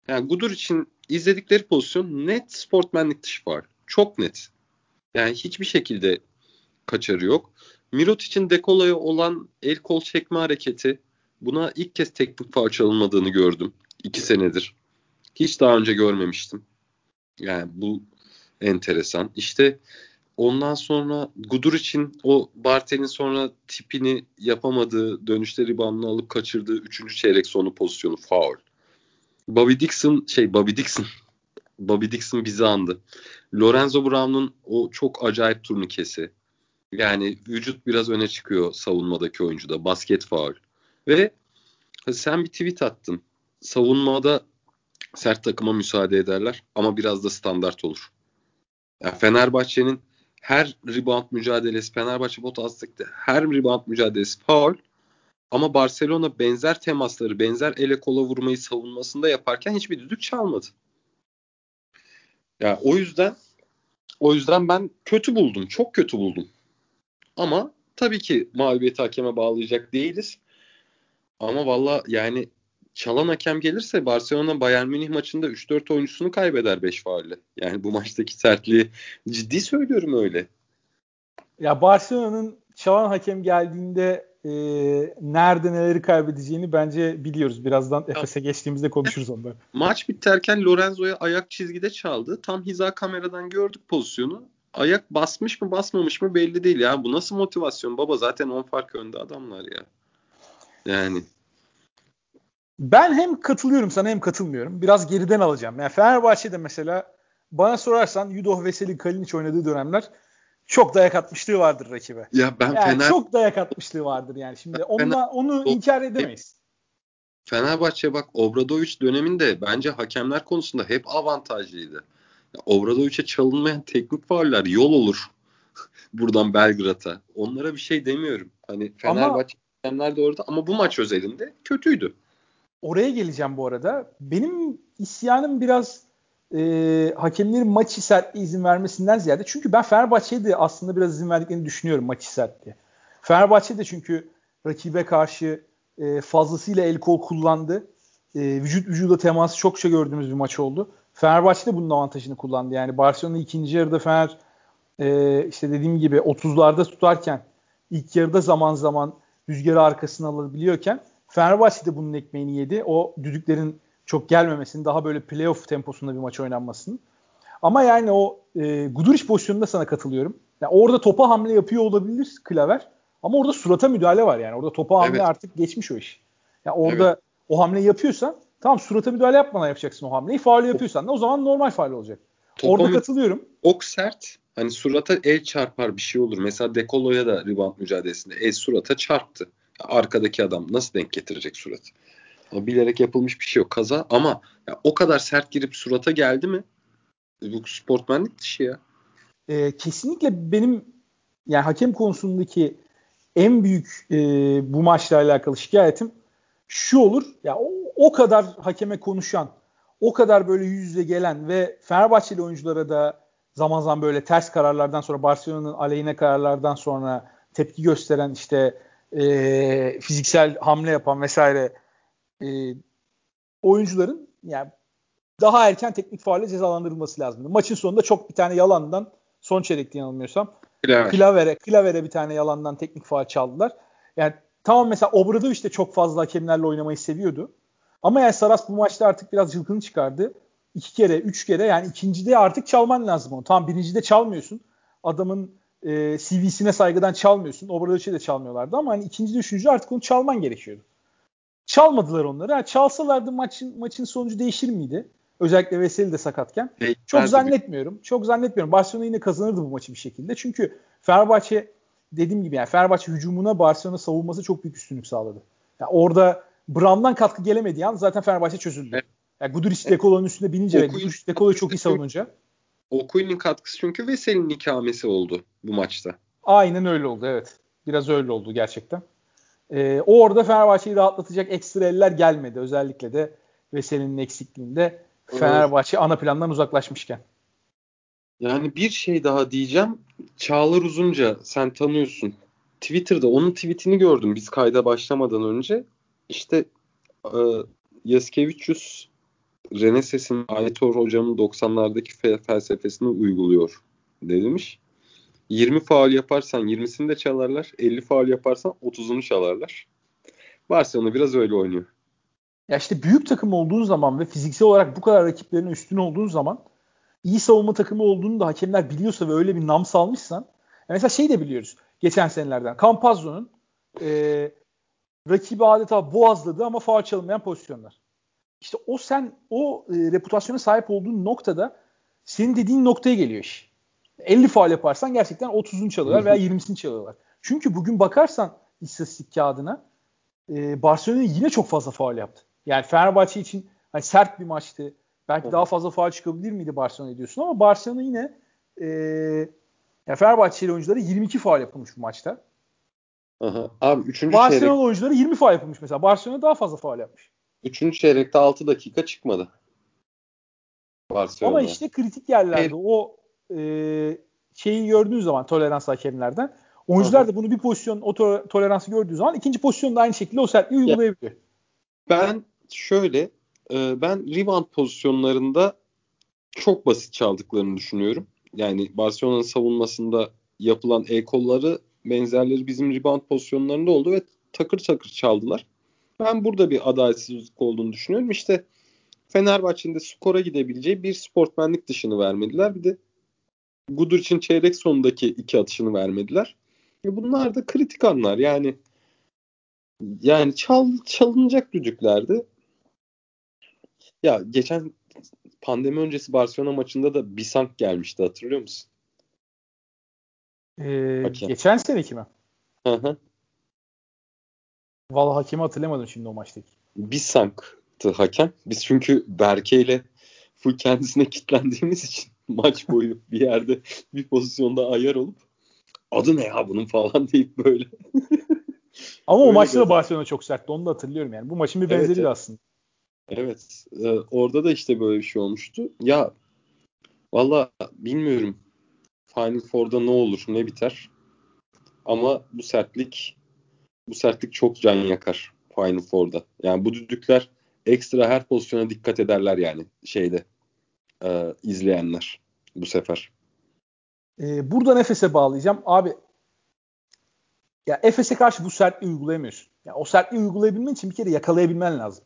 Yani Gudur için izledikleri pozisyon net sportmenlik dışı var. Çok net. Yani hiçbir şekilde kaçarı yok. Mirot için Dekola'ya olan el kol çekme hareketi buna ilk kez teknik faul çalınmadığını gördüm. iki senedir. Hiç daha önce görmemiştim. Yani bu enteresan. İşte ondan sonra Gudur için o Bartel'in sonra tipini yapamadığı dönüşte ribandını alıp kaçırdığı üçüncü çeyrek sonu pozisyonu faul. Bobby Dixon şey Bobby Dixon Bobby Dixon bizi andı. Lorenzo Brown'un o çok acayip turnikesi. Yani vücut biraz öne çıkıyor savunmadaki oyuncuda. Basket faul. Ve sen bir tweet attın. Savunmada sert takıma müsaade ederler ama biraz da standart olur. Yani Fenerbahçe'nin her rebound mücadelesi Fenerbahçe Botas'taki her rebound mücadelesi faul ama Barcelona benzer temasları, benzer ele kola vurmayı savunmasında yaparken hiçbir düdük çalmadı. Ya yani o yüzden o yüzden ben kötü buldum. Çok kötü buldum. Ama tabii ki mağlubiyeti hakeme bağlayacak değiliz. Ama valla yani çalan hakem gelirse Barcelona Bayern Münih maçında 3-4 oyuncusunu kaybeder 5 faulle. Yani bu maçtaki sertliği ciddi söylüyorum öyle. Ya Barcelona'nın çalan hakem geldiğinde e, nerede neleri kaybedeceğini bence biliyoruz. Birazdan Efes'e geçtiğimizde konuşuruz onları. Maç biterken Lorenzo'ya ayak çizgide çaldı. Tam hiza kameradan gördük pozisyonu. Ayak basmış mı basmamış mı belli değil ya. Bu nasıl motivasyon baba zaten 10 fark önde adamlar ya. Yani. Ben hem katılıyorum sana hem katılmıyorum. Biraz geriden alacağım. Yani Fenerbahçe'de mesela bana sorarsan Yudoh Veseli Kalinic oynadığı dönemler çok dayak atmışlığı vardır rakibe. Ya ben yani Fener... Çok dayak atmışlığı vardır yani. Şimdi onunla, onu inkar edemeyiz. Fenerbahçe bak Obradoviç döneminde bence hakemler konusunda hep avantajlıydı. Obradoviç'e çalınmayan teknik fauller yol olur. Buradan Belgrad'a. Onlara bir şey demiyorum. Hani Fenerbahçe hakemler de orada ama bu maç özelinde kötüydü. Oraya geleceğim bu arada. Benim isyanım biraz e, hakemlerin maç sertliği izin vermesinden ziyade. Çünkü ben Fenerbahçe'ye de aslında biraz izin verdiklerini düşünüyorum maç sertliği. Fenerbahçe de çünkü rakibe karşı e, fazlasıyla el kol kullandı. E, vücut vücuda teması çokça gördüğümüz bir maç oldu. Fenerbahçe de bunun avantajını kullandı. Yani Barcelona ikinci yarıda Fener e, işte dediğim gibi 30'larda tutarken ilk yarıda zaman zaman rüzgarı arkasına alabiliyorken Fenerbahçe de bunun ekmeğini yedi. O düdüklerin çok gelmemesini, daha böyle playoff temposunda bir maç oynanmasını. Ama yani o e, Guduric pozisyonunda sana katılıyorum. Yani orada topa hamle yapıyor olabilir Klaver. Ama orada surata müdahale var yani. Orada topa hamle evet. artık geçmiş o iş. Yani orada evet. o hamleyi yapıyorsan tamam surata müdahale yapmadan yapacaksın o hamleyi. Faul yapıyorsan da o zaman normal faul olacak. Topa orada katılıyorum. Ok sert. Hani surata el çarpar bir şey olur. Mesela Dekolo'ya da rebound mücadelesinde el surata çarptı. Arkadaki adam nasıl denk getirecek suratı? bilerek yapılmış bir şey yok. Kaza ama ya, o kadar sert girip surata geldi mi? Bu sportmenlik dışı ya. E, kesinlikle benim yani hakem konusundaki en büyük e, bu maçla alakalı şikayetim şu olur. Ya o, o kadar hakeme konuşan, o kadar böyle yüz yüze gelen ve Fenerbahçeli oyunculara da zaman zaman böyle ters kararlardan sonra Barcelona'nın aleyhine kararlardan sonra tepki gösteren işte e, fiziksel hamle yapan vesaire e, oyuncuların yani daha erken teknik faulle cezalandırılması lazım. Maçın sonunda çok bir tane yalandan son çeyrekte yanılmıyorsam Klaver. Klaver'e, Klaver'e bir tane yalandan teknik faal çaldılar. Yani tamam mesela Obradoviç de çok fazla hakemlerle oynamayı seviyordu. Ama yani Saras bu maçta artık biraz cılkını çıkardı. İki kere, üç kere yani ikincide artık çalman lazım onu. Tamam birincide çalmıyorsun. Adamın e, CV'sine saygıdan çalmıyorsun. Obradoviç'e de çalmıyorlardı ama hani ikinci, üçüncü artık onu çalman gerekiyordu. Çalmadılar onları. Yani çalsalardı maçın maçın sonucu değişir miydi? Özellikle Veseli de sakatken. Hey, çok zannetmiyorum. Çok zannetmiyorum. Barcelona yine kazanırdı bu maçı bir şekilde. Çünkü Fenerbahçe dediğim gibi yani Fenerbahçe hücumuna Barcelona savunması çok büyük üstünlük sağladı. Yani orada Brown'dan katkı gelemediği an zaten Fenerbahçe çözüldü. Evet. Yani Guduric Dekolo'nun üstünde binince ve Guduric Dekolo'yu çok iyi savununca. Okuyun'un katkısı çünkü Veseli'nin ikamesi oldu bu maçta. Aynen öyle oldu evet. Biraz öyle oldu gerçekten. Ee, orada Fenerbahçe'yi rahatlatacak ekstra eller gelmedi. Özellikle de Veseli'nin eksikliğinde Fenerbahçe ana plandan uzaklaşmışken. Yani bir şey daha diyeceğim. Çağlar Uzunca sen tanıyorsun. Twitter'da onun tweetini gördüm biz kayda başlamadan önce. İşte e, Yaskevicius Reneses'in Aytor hocamın 90'lardaki fe- felsefesini uyguluyor denilmiş. 20 faal yaparsan 20'sini de çalarlar. 50 faal yaparsan 30'unu çalarlar. Barcelona biraz öyle oynuyor. Ya işte büyük takım olduğun zaman ve fiziksel olarak bu kadar rakiplerine üstün olduğun zaman iyi savunma takımı olduğunu da hakemler biliyorsa ve öyle bir nam salmışsan mesela şey de biliyoruz geçen senelerden Campazzo'nun e, rakibi adeta boğazladı ama faal çalınmayan pozisyonlar. İşte o sen o e, reputasyona sahip olduğun noktada senin dediğin noktaya geliyor iş. 50 faal yaparsan gerçekten 30'unu çalıyorlar veya 20'sini çalıyorlar. Çünkü bugün bakarsan istatistik kağıdına e, Barcelona yine çok fazla faal yaptı. Yani Fenerbahçe için hani sert bir maçtı. Belki daha fazla faal çıkabilir miydi Barcelona diyorsun ama Barcelona yine e, yani Fenerbahçeli oyuncuları 22 faal yapılmış bu maçta. Aha. Abi 3. Barcelona çeyrek... oyuncuları 20 faal yapılmış mesela. Barcelona daha fazla faal yapmış. 3. çeyrekte 6 dakika çıkmadı. Barcelona. Ama işte kritik yerlerde evet. o e, şeyi gördüğün zaman tolerans hakemlerden oyuncular da bunu bir pozisyon o to- toleransı gördüğü zaman ikinci pozisyonda aynı şekilde o sertliği uygulayabiliyor. Ben şöyle e, ben rebound pozisyonlarında çok basit çaldıklarını düşünüyorum. Yani Barcelona'nın savunmasında yapılan el kolları benzerleri bizim rebound pozisyonlarında oldu ve takır takır çaldılar. Ben burada bir adaletsizlik olduğunu düşünüyorum. İşte Fenerbahçe'nin de skora gidebileceği bir sportmenlik dışını vermediler. Bir de Gudur için çeyrek sonundaki iki atışını vermediler. E bunlar da kritik anlar. Yani yani çal, çalınacak düdüklerdi. Ya geçen pandemi öncesi Barcelona maçında da Bisank gelmişti hatırlıyor musun? Ee, geçen seneki mi? Hı hı. Vallahi hakemi hatırlamadım şimdi o maçtaki. Bisank'tı hakem. Biz çünkü Berke ile full kendisine kitlendiğimiz için maç boyu bir yerde bir pozisyonda ayar olup adı ne ya bunun falan deyip böyle. Ama o maçta da Barcelona çok sertti. Onu da hatırlıyorum yani. Bu maçın bir benzeriydi evet, aslında. Evet. E, orada da işte böyle bir şey olmuştu. Ya valla bilmiyorum. Final Four'da ne olur ne biter. Ama bu sertlik bu sertlik çok can yakar Final Four'da. Yani bu düdükler ekstra her pozisyona dikkat ederler yani şeyde e, izleyenler bu sefer. Ee, buradan Efes'e bağlayacağım. Abi ya Efes'e karşı bu sertliği uygulayamıyorsun. Yani o sertliği uygulayabilmen için bir kere yakalayabilmen lazım.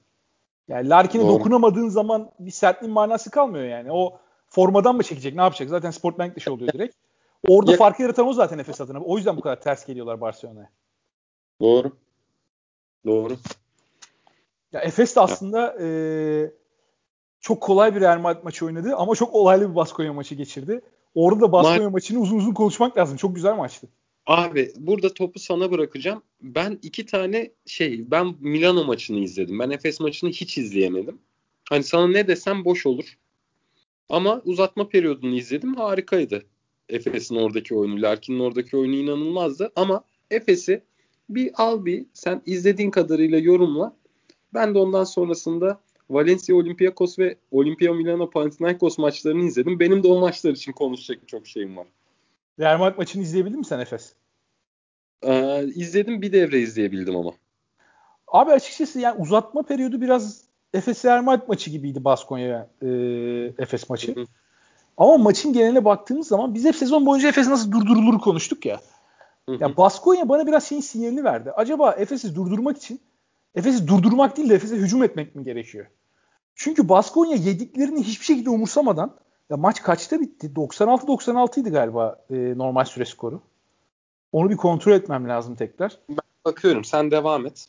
Yani Larkin'e dokunamadığın zaman bir sertliğin manası kalmıyor yani. O formadan mı çekecek ne yapacak? Zaten Sportbank dışı oluyor direkt. Orada ya, farkı yaratan o zaten Efes adına. O yüzden bu kadar ters geliyorlar Barcelona'ya. Doğru. Doğru. Ya Efes de aslında e, çok kolay bir Real Madrid maçı oynadı ama çok olaylı bir Baskonya maçı geçirdi. Orada da Baskonya Ma- maçını uzun uzun konuşmak lazım. Çok güzel maçtı. Abi burada topu sana bırakacağım. Ben iki tane şey ben Milano maçını izledim. Ben Efes maçını hiç izleyemedim. Hani sana ne desem boş olur. Ama uzatma periyodunu izledim. Harikaydı. Efes'in oradaki oyunu. Larkin'in oradaki oyunu inanılmazdı. Ama Efes'i bir al bir sen izlediğin kadarıyla yorumla. Ben de ondan sonrasında Valencia Olympiakos ve Olimpia Milano Panathinaikos maçlarını izledim. Benim de o maçlar için konuşacak çok şeyim var. Real Madrid maçını izleyebildin mi sen Efes? Ee, izledim bir devre izleyebildim ama. Abi açıkçası yani uzatma periyodu biraz Efes Real Madrid maçı gibiydi Baskonya e, Efes maçı. Hı hı. Ama maçın geneline baktığımız zaman biz hep sezon boyunca Efes nasıl durdurulur konuştuk ya. Hı hı. Ya Baskonya bana biraz şeyin sinyalini verdi. Acaba Efes'i durdurmak için Efes'i durdurmak değil de Efes'e hücum etmek mi gerekiyor? Çünkü Baskonya yediklerini hiçbir şekilde umursamadan ya maç kaçta bitti? 96-96 idi galiba e, normal süre skoru. Onu bir kontrol etmem lazım tekrar. Ben bakıyorum. Sen devam et.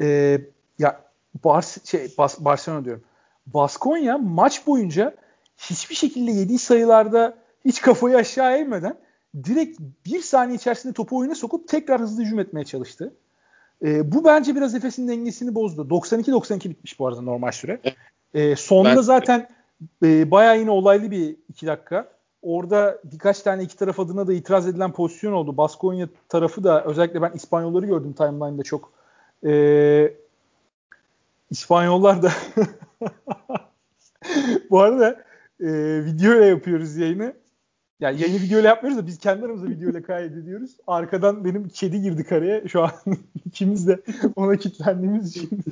Ee, ya Bars şey Bas Barcelona diyorum. Baskonya maç boyunca hiçbir şekilde yediği sayılarda hiç kafayı aşağı eğmeden direkt bir saniye içerisinde topu oyuna sokup tekrar hızlı hücum etmeye çalıştı. E, bu bence biraz Efes'in dengesini bozdu. 92-92 bitmiş bu arada normal süre. E, sonunda ben... zaten e, bayağı yine olaylı bir iki dakika. Orada birkaç tane iki taraf adına da itiraz edilen pozisyon oldu. Baskonya tarafı da özellikle ben İspanyolları gördüm timeline'da çok. E, İspanyollar da bu arada e, video ile yapıyoruz yayını. Yani yayını video ile yapmıyoruz da biz kendi aramızda video ile kaydediyoruz. Arkadan benim kedi girdi kareye. Şu an ikimiz de ona kilitlendiğimiz için.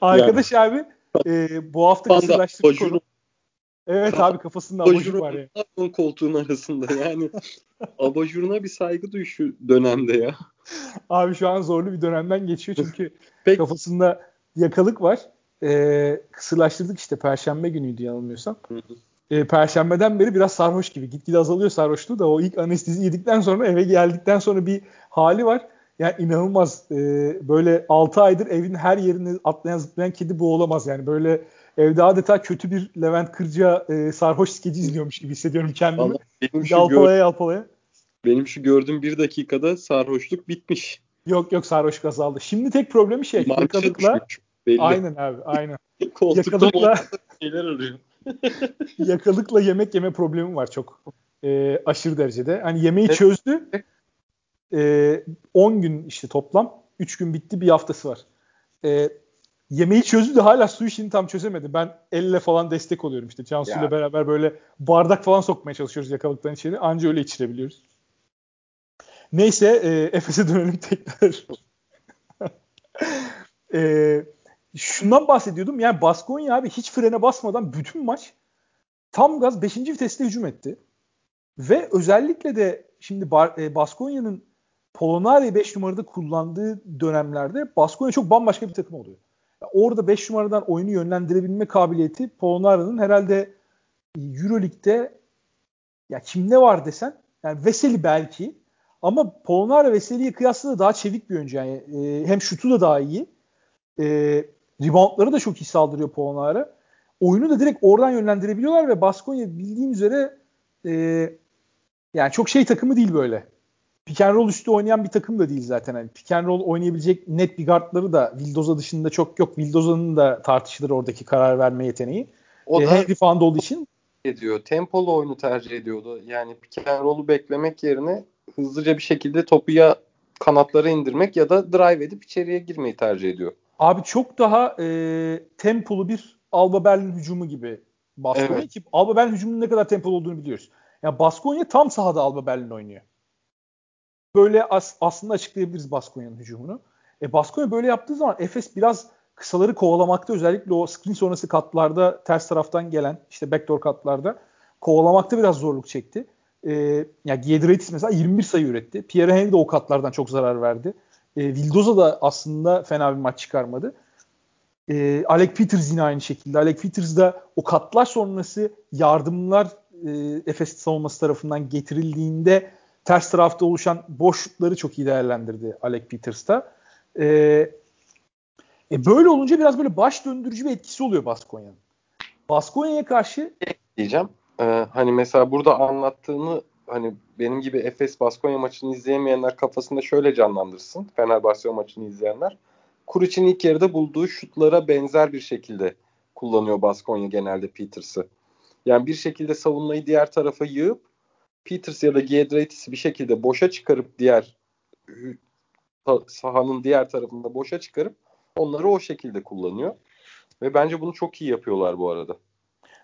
Arkadaş yani. abi e, bu hafta kısırlaştık konu. Evet abi kafasında abajur var ya. Yani. koltuğun arasında yani. abajuruna bir saygı duy şu dönemde ya. Abi şu an zorlu bir dönemden geçiyor çünkü Peki. kafasında yakalık var. Ee, kısırlaştırdık işte perşembe günüydü yanılmıyorsam. Ee, perşembeden beri biraz sarhoş gibi. Gitgide azalıyor sarhoşluğu da o ilk anestezi yedikten sonra eve geldikten sonra bir hali var. Yani inanılmaz. Ee, böyle 6 aydır evin her yerine atlayan zıplayan kedi bu olamaz yani. Böyle evde adeta kötü bir Levent Kırca e, sarhoş skeci izliyormuş gibi hissediyorum kendimi. Yalpalaya yalpalaya. Benim şu gördüğüm bir dakikada sarhoşluk bitmiş. Yok yok sarhoş azaldı. Şimdi tek problemi şey Mança yakalıkla. Düşmüş, belli. Aynen abi aynen. yakalıkla şeyler arıyor. yakalıkla yemek yeme problemi var çok e, aşırı derecede. Hani yemeği çözdü. E, 10 gün işte toplam. 3 gün bitti bir haftası var. E, yemeği çözdü de hala su işini tam çözemedi. Ben elle falan destek oluyorum işte. Cansu ile beraber böyle bardak falan sokmaya çalışıyoruz yakalıktan içeri. Anca öyle içirebiliyoruz. Neyse e, Efes'e dönelim tekrar. e, şundan bahsediyordum. Yani Baskonya abi hiç frene basmadan bütün maç tam gaz 5. viteste hücum etti. Ve özellikle de şimdi e, Baskonya'nın Polonari 5 numarada kullandığı dönemlerde Baskonya çok bambaşka bir takım oluyor. Orada 5 numaradan oyunu yönlendirebilme kabiliyeti Polonara'nın herhalde Euroleague'de ya kimde var desen yani Veseli belki ama Polonara Veseli'ye kıyasla da daha çevik bir oyuncu. Yani e, hem şutu da daha iyi. E, reboundları da çok iyi saldırıyor Polonara. Oyunu da direkt oradan yönlendirebiliyorlar ve Baskonya bildiğin üzere e, yani çok şey takımı değil böyle. pick and roll üstü oynayan bir takım da değil zaten. Yani pick and roll oynayabilecek net bir guardları da Vildoza dışında çok yok. Vildoza'nın da tartışılır oradaki karar verme yeteneği. O e, da Henry falan olduğu için ediyor. Tempolu oyunu tercih ediyordu. Yani pick and roll'u beklemek yerine hızlıca bir şekilde topu ya kanatlara indirmek ya da drive edip içeriye girmeyi tercih ediyor. Abi çok daha e, tempolu bir Alba Berlin hücumu gibi Baskonya evet. ki Alba Berlin hücumunun ne kadar tempolu olduğunu biliyoruz. Yani Baskonya tam sahada Alba Berlin oynuyor. Böyle as, aslında açıklayabiliriz Baskonya'nın hücumunu. E Baskonya böyle yaptığı zaman Efes biraz kısaları kovalamakta özellikle o screen sonrası katlarda ters taraftan gelen işte backdoor katlarda kovalamakta biraz zorluk çekti. E, yani Giedraitis mesela 21 sayı üretti. Pierre Henry de o katlardan çok zarar verdi. E, Vildoza da aslında fena bir maç çıkarmadı. E, Alec Peters yine aynı şekilde. Alec Peters da o katlar sonrası yardımlar e, Efes savunması tarafından getirildiğinde ters tarafta oluşan boşlukları çok iyi değerlendirdi Alec Peters da. E, e böyle olunca biraz böyle baş döndürücü bir etkisi oluyor Baskonya'nın. Baskonya'ya karşı diyeceğim. Ee, hani mesela burada anlattığını hani benim gibi Efes Baskonya maçını izleyemeyenler kafasında şöyle canlandırsın. Fenerbahçe maçını izleyenler. Kuric'in ilk yarıda bulduğu şutlara benzer bir şekilde kullanıyor Baskonya genelde Peters'ı. Yani bir şekilde savunmayı diğer tarafa yığıp Peters ya da Giedraitis'i bir şekilde boşa çıkarıp diğer sahanın diğer tarafında boşa çıkarıp onları o şekilde kullanıyor. Ve bence bunu çok iyi yapıyorlar bu arada.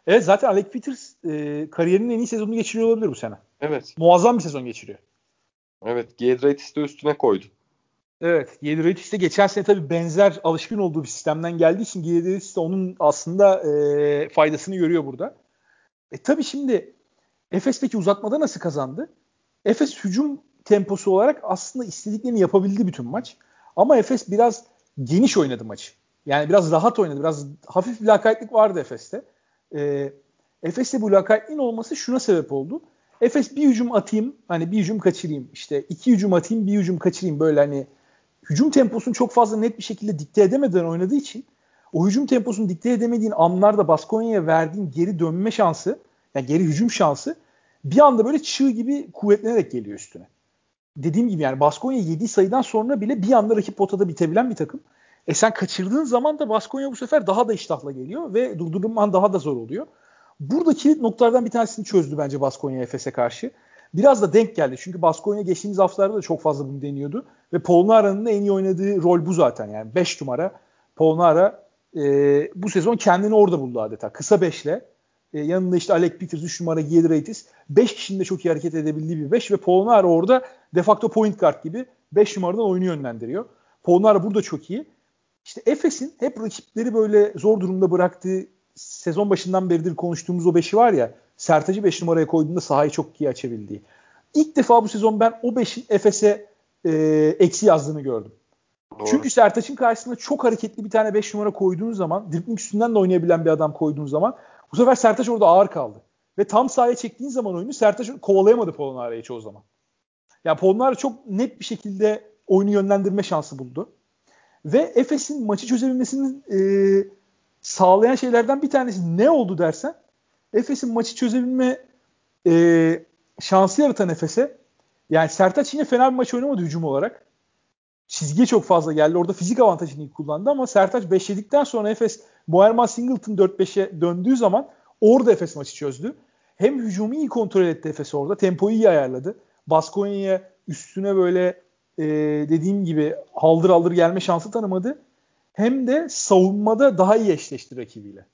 Evet zaten Alec Peters e, kariyerinin en iyi sezonunu geçiriyor olabilir bu sene. Evet. Muazzam bir sezon geçiriyor. Evet. Giedraitis de üstüne koydu. Evet. Giedraitis de geçen sene tabii benzer alışkın olduğu bir sistemden geldiği için Giedraitis de onun aslında e, faydasını görüyor burada. E tabii şimdi Efes peki uzatmada nasıl kazandı? Efes hücum temposu olarak aslında istediklerini yapabildi bütün maç. Ama Efes biraz geniş oynadı maçı. Yani biraz rahat oynadı. Biraz hafif bir lakaytlık vardı Efes'te. E, Efes'te bu lakaytliğin olması şuna sebep oldu. Efes bir hücum atayım, hani bir hücum kaçırayım. İşte iki hücum atayım, bir hücum kaçırayım. Böyle hani hücum temposunu çok fazla net bir şekilde dikte edemeden oynadığı için o hücum temposunu dikte edemediğin anlarda Baskonya'ya verdiğin geri dönme şansı, yani geri hücum şansı bir anda böyle çığ gibi kuvvetlenerek geliyor üstüne. Dediğim gibi yani Baskonya 7 sayıdan sonra bile bir anda rakip potada bitebilen bir takım. E sen kaçırdığın zaman da Baskonya bu sefer daha da iştahla geliyor ve durdurman daha da zor oluyor. Buradaki noktalardan bir tanesini çözdü bence Baskonya Efes'e karşı. Biraz da denk geldi. Çünkü Baskonya geçtiğimiz haftalarda da çok fazla bunu deniyordu. Ve Polnara'nın en iyi oynadığı rol bu zaten. Yani 5 numara Polnara e, bu sezon kendini orada buldu adeta. Kısa 5'le. E, yanında işte Alec Peters 3 numara Giedraitis. 5 kişinin de çok iyi hareket edebildiği bir 5 ve Polnara orada de facto point guard gibi 5 numaradan oyunu yönlendiriyor. Polnara burada çok iyi. İşte Efes'in hep rakipleri böyle zor durumda bıraktığı sezon başından beridir konuştuğumuz o beşi var ya Sertac'ı 5 numaraya koyduğunda sahayı çok iyi açabildiği. İlk defa bu sezon ben o 5'in Efes'e e, eksi yazdığını gördüm. Doğru. Çünkü Sertaç'ın karşısında çok hareketli bir tane 5 numara koyduğun zaman, dribling üstünden de oynayabilen bir adam koyduğun zaman bu sefer Sertaç orada ağır kaldı. Ve tam sahaya çektiğin zaman oyunu Sertaç kovalayamadı Polonara'yı çoğu zaman. Yani Polonara çok net bir şekilde oyunu yönlendirme şansı buldu. Ve Efes'in maçı çözebilmesini e, sağlayan şeylerden bir tanesi ne oldu dersen Efes'in maçı çözebilme e, şansı yaratan Efes'e yani Sertaç yine fena bir maç oynamadı hücum olarak. Çizgiye çok fazla geldi. Orada fizik avantajını iyi kullandı ama Sertaç 5 yedikten sonra Efes Boerman Singleton 4-5'e döndüğü zaman orada Efes maçı çözdü. Hem hücumu iyi kontrol etti Efes orada. Tempoyu iyi ayarladı. Baskonya'ya üstüne böyle e, dediğim gibi haldır haldır gelme şansı tanımadı. Hem de savunmada daha iyi eşleşti rakibiyle.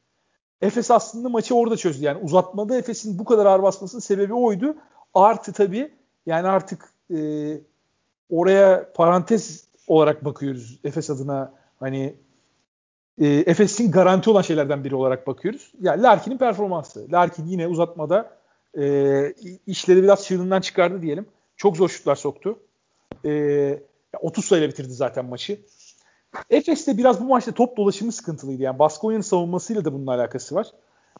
Efes aslında maçı orada çözdü. Yani uzatmada Efes'in bu kadar ağır basmasının sebebi oydu. Artı tabii yani artık e, oraya parantez olarak bakıyoruz Efes adına hani e, Efes'in garanti olan şeylerden biri olarak bakıyoruz. Yani Larkin'in performansı. Larkin yine uzatmada e, işleri biraz çığırından çıkardı diyelim. Çok zor şutlar soktu. E, 30 sayıyla bitirdi zaten maçı. Efes de biraz bu maçta top dolaşımı sıkıntılıydı. Yani Baskonya'nın savunmasıyla da bunun alakası var.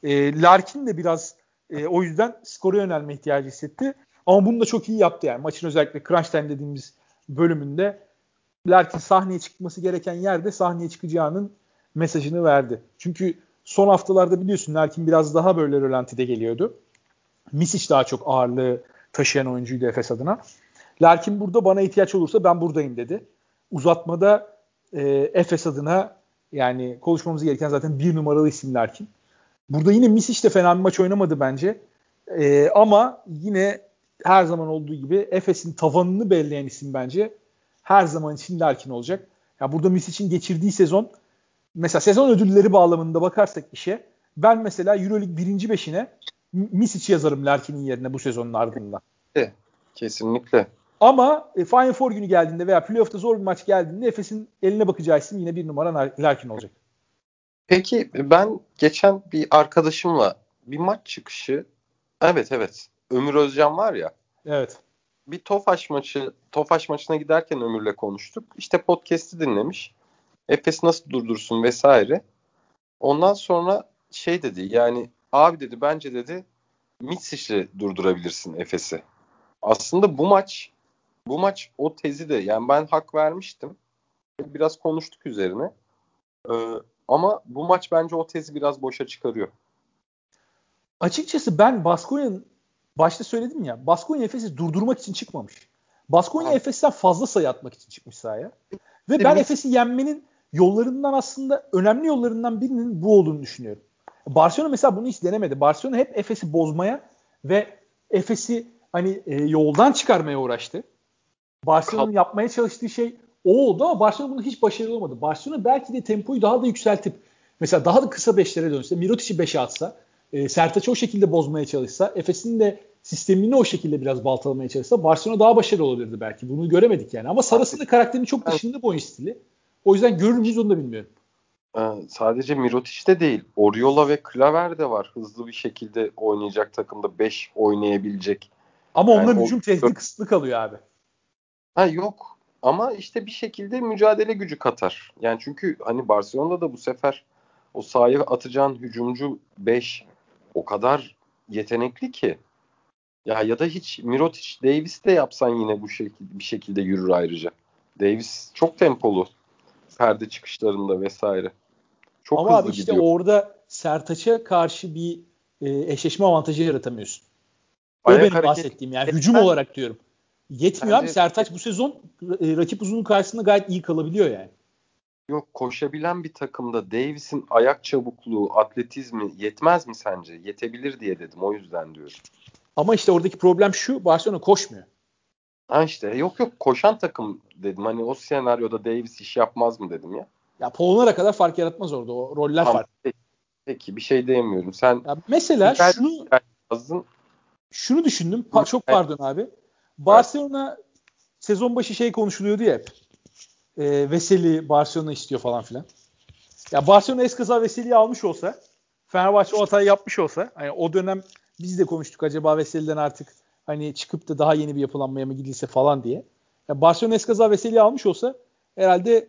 E, Larkin de biraz e, o yüzden skora yönelme ihtiyacı hissetti. Ama bunu da çok iyi yaptı yani. Maçın özellikle crunch time dediğimiz bölümünde Larkin sahneye çıkması gereken yerde sahneye çıkacağının mesajını verdi. Çünkü son haftalarda biliyorsun Larkin biraz daha böyle rölantide geliyordu. Misic daha çok ağırlığı taşıyan oyuncuydu Efes adına. Larkin burada bana ihtiyaç olursa ben buradayım dedi. Uzatmada e, Efes adına yani konuşmamız gereken zaten bir numaralı isim Larkin. Burada yine Misic de fena bir maç oynamadı bence. E, ama yine her zaman olduğu gibi Efes'in tavanını belirleyen isim bence her zaman için Larkin olacak. Ya burada Misic'in geçirdiği sezon mesela sezon ödülleri bağlamında bakarsak işe ben mesela EuroLeague birinci beşine Misic yazarım Larkin'in yerine bu sezonun ardından. Kesinlikle. Ama e, Final Four günü geldiğinde veya playoff'ta zor bir maç geldiğinde Efes'in eline bakacağı isim yine bir numara Larkin olacak. Peki ben geçen bir arkadaşımla bir maç çıkışı evet evet Ömür Özcan var ya. Evet. Bir Tofaş maçı Tofaş maçına giderken Ömür'le konuştuk. İşte podcast'i dinlemiş. Efes nasıl durdursun vesaire. Ondan sonra şey dedi yani abi dedi bence dedi Mitsic'le durdurabilirsin Efes'i. Aslında bu maç bu maç o tezi de yani ben hak vermiştim. Biraz konuştuk üzerine. Ee, ama bu maç bence o tezi biraz boşa çıkarıyor. Açıkçası ben Baskonya'nın başta söyledim ya Baskonya Efes'i durdurmak için çıkmamış. Baskonya Efes'ten fazla sayı atmak için çıkmış sahaya. Ve ben Efes'i yenmenin yollarından aslında önemli yollarından birinin bu olduğunu düşünüyorum. Barcelona mesela bunu hiç denemedi. Barcelona hep Efes'i bozmaya ve Efes'i hani e, yoldan çıkarmaya uğraştı. Barcelona'nın yapmaya çalıştığı şey o oldu ama Barcelona bunu hiç başarılı olmadı. Barcelona belki de tempoyu daha da yükseltip mesela daha da kısa beşlere dönse, Mirotic'i beşe atsa, e, Sertaç'ı o şekilde bozmaya çalışsa, Efes'in de sistemini o şekilde biraz baltalamaya çalışsa Barcelona daha başarılı olabilirdi belki. Bunu göremedik yani. Ama Saras'ın da karakterinin çok dışında bu oyun stili. O yüzden görür müyüz onu da bilmiyorum. Ee, sadece Mirotic de değil. Oriola ve Klaver de var. Hızlı bir şekilde oynayacak takımda 5 oynayabilecek. Ama yani onların hücum tehdidi kısıtlı kalıyor abi. Ha yok. Ama işte bir şekilde mücadele gücü katar. Yani çünkü hani Barcelona'da da bu sefer o sahaya atacağın hücumcu 5 o kadar yetenekli ki. Ya ya da hiç Mirotic, Davis de yapsan yine bu şekilde bir şekilde yürür ayrıca. Davis çok tempolu perde çıkışlarında vesaire. Çok Ama hızlı abi işte gidiyor. orada Sertaç'a karşı bir e, eşleşme avantajı yaratamıyorsun. O Ayak benim hareket, bahsettiğim yani hücum olarak diyorum. Yetmiyor bence, abi Sertaç bu sezon e, rakip uzunluğu karşısında gayet iyi kalabiliyor yani. Yok koşabilen bir takımda Davis'in ayak çabukluğu, atletizmi yetmez mi sence? Yetebilir diye dedim o yüzden diyorum. Ama işte oradaki problem şu Barcelona koşmuyor. Ha işte yok yok koşan takım dedim. Hani o senaryoda Davis iş yapmaz mı dedim ya. Ya Polonara kadar fark yaratmaz orada. O roller tamam, farklı. Peki, peki bir şey diyemiyorum. Sen ya mesela şunu yazdın. Şunu düşündüm. Pa- çok pardon abi. Barcelona evet. sezon başı şey konuşuluyordu ya hep. E, Veseli Barcelona istiyor falan filan. Ya Barcelona eskaza Veseli'yi almış olsa Fenerbahçe o hatayı yapmış olsa hani o dönem biz de konuştuk acaba Veseli'den artık hani çıkıp da daha yeni bir yapılanmaya mı gidilse falan diye. Ya Barcelona eskaza Veseli'yi almış olsa herhalde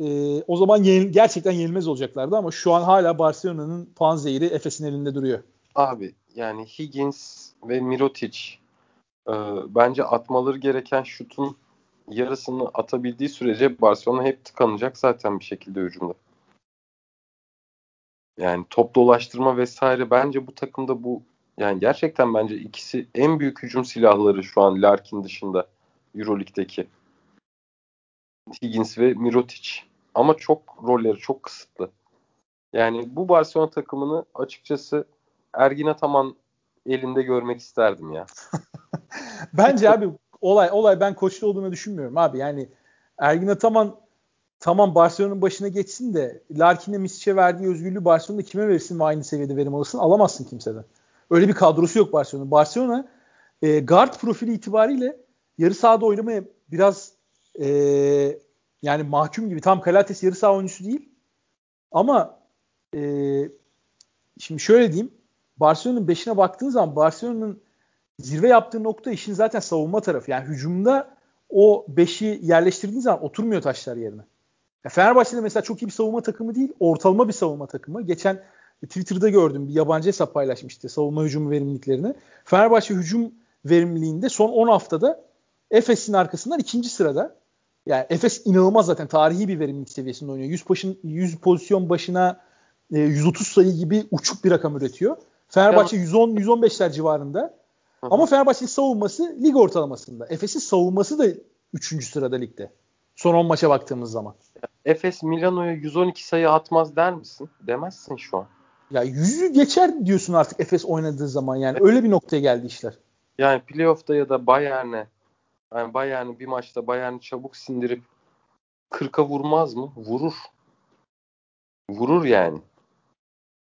e, o zaman yenil, gerçekten yenilmez olacaklardı ama şu an hala Barcelona'nın puan zehri Efes'in elinde duruyor. Abi yani Higgins ve Mirotic e, bence atmaları gereken şutun yarısını atabildiği sürece Barcelona hep tıkanacak zaten bir şekilde hücumda. Yani top dolaştırma vesaire bence bu takımda bu yani gerçekten bence ikisi en büyük hücum silahları şu an Larkin dışında Euroleague'deki. Higgins ve Mirotic. Ama çok rolleri çok kısıtlı. Yani bu Barcelona takımını açıkçası Ergin Ataman elinde görmek isterdim ya. Bence abi olay olay ben koçlu olduğunu düşünmüyorum abi. Yani Ergin Ataman tamam Barcelona'nın başına geçsin de Larkin'e Misic'e verdiği özgürlüğü Barcelona'da kime verirsin ve aynı seviyede verim alırsın? Alamazsın kimseden. Öyle bir kadrosu yok Barcelona. Barcelona e, guard profili itibariyle yarı sahada oynamaya biraz e, yani mahkum gibi. Tam Kalates yarı saha oyuncusu değil. Ama e, şimdi şöyle diyeyim. Barcelona'nın beşine baktığın zaman Barcelona'nın zirve yaptığı nokta işin zaten savunma tarafı. Yani hücumda o beşi yerleştirdiğin zaman oturmuyor taşlar yerine. Ya Fenerbahçe'de mesela çok iyi bir savunma takımı değil, ortalama bir savunma takımı. Geçen Twitter'da gördüm bir yabancı hesap paylaşmıştı savunma hücum verimliliklerini. Fenerbahçe hücum verimliliğinde son 10 haftada Efes'in arkasından ikinci sırada. Yani Efes inanılmaz zaten tarihi bir verimlilik seviyesinde oynuyor. 100, başın, 100 pozisyon başına e, 130 sayı gibi uçuk bir rakam üretiyor. Fenerbahçe 110-115'ler civarında. Hı-hı. Ama Fenerbahçe'nin savunması lig ortalamasında. Efes'in savunması da 3. sırada ligde. Son 10 maça baktığımız zaman. Efes Milano'ya 112 sayı atmaz der misin? Demezsin şu an. Ya yüzü geçer diyorsun artık Efes oynadığı zaman yani. Öyle bir noktaya geldi işler. Yani playoff'ta ya da Bayern'e yani Bayern'i bir maçta Bayern'i çabuk sindirip 40'a vurmaz mı? Vurur. Vurur yani.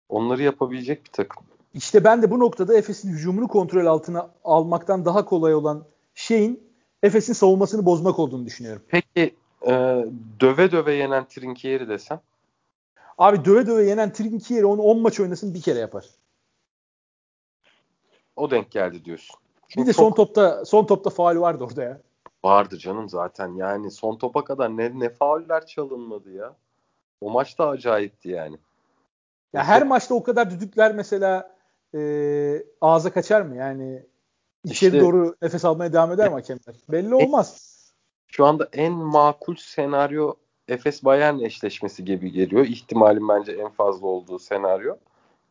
Onları yapabilecek bir takım. İşte ben de bu noktada Efes'in hücumunu kontrol altına almaktan daha kolay olan şeyin Efes'in savunmasını bozmak olduğunu düşünüyorum. Peki e, döve döve yenen Trinkieri desem? Abi döve döve yenen Trinkieri onu 10 maç oynasın bir kere yapar. O denk geldi diyorsun. Çünkü bir de çok... son topta son topta faal vardı orada ya. Vardı canım zaten yani son topa kadar ne ne fauller çalınmadı ya. O maç da acayipti yani. Ya her maçta o kadar düdükler mesela e, ağza kaçar mı? Yani içeri işte, doğru nefes almaya devam eder mi hakemler? Belli olmaz. Şu anda en makul senaryo Efes Bayern eşleşmesi gibi geliyor. İhtimalin bence en fazla olduğu senaryo.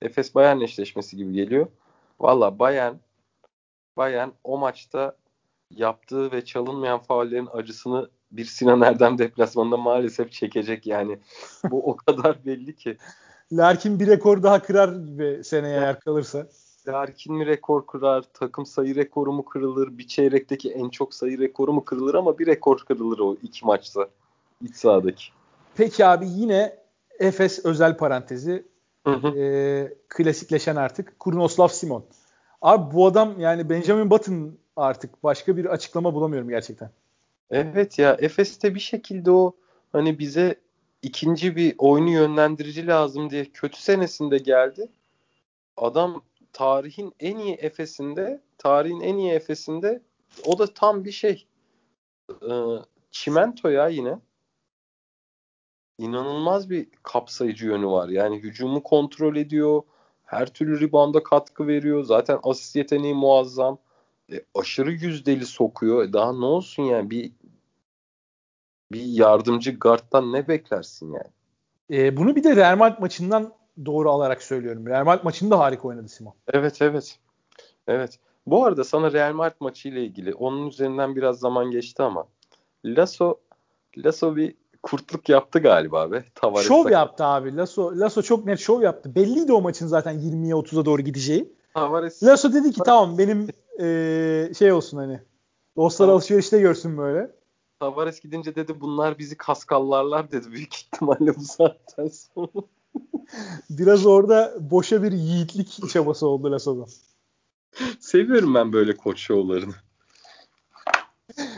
Efes Bayern eşleşmesi gibi geliyor. Valla Bayern Bayern o maçta yaptığı ve çalınmayan faullerin acısını bir Sinan Erdem deplasmanında maalesef çekecek yani. Bu o kadar belli ki. Larkin bir rekor daha kırar gibi seneye eğer kalırsa. Larkin mi rekor kırar, takım sayı rekoru mu kırılır, bir çeyrekteki en çok sayı rekoru mu kırılır ama bir rekor kırılır o iki maçta iç sahadaki. Peki abi yine Efes özel parantezi hı hı. E, klasikleşen artık Kurnoslav Simon. Abi bu adam yani Benjamin Button artık başka bir açıklama bulamıyorum gerçekten. Evet ya Efes'te bir şekilde o hani bize ikinci bir oyunu yönlendirici lazım diye kötü senesinde geldi. Adam tarihin en iyi Efes'inde, tarihin en iyi Efes'inde o da tam bir şey. Ee, çimento ya yine. İnanılmaz bir kapsayıcı yönü var. Yani hücumu kontrol ediyor. Her türlü ribanda katkı veriyor. Zaten asist yeteneği muazzam. E, aşırı yüzdeli sokuyor. E, daha ne olsun yani bir bir yardımcı guardtan ne beklersin yani? E, bunu bir de Real Madrid maçından doğru alarak söylüyorum. Real Madrid maçında harika oynadı Simon. Evet evet. Evet. Bu arada sana Real Madrid maçı ile ilgili onun üzerinden biraz zaman geçti ama Lasso Lasso bir kurtluk yaptı galiba be. Tavares şov yaptı abi. Lasso, Lasso çok net şov yaptı. Belliydi o maçın zaten 20'ye 30'a doğru gideceği. Tavares. Lasso dedi ki tamam benim ee, şey olsun hani dostlar tamam. alışverişte görsün böyle. Tavares gidince dedi bunlar bizi kaskallarlar dedi büyük ihtimalle bu saatten sonra. Biraz orada boşa bir yiğitlik çabası oldu Lasso'dan. Seviyorum ben böyle koç şovlarını.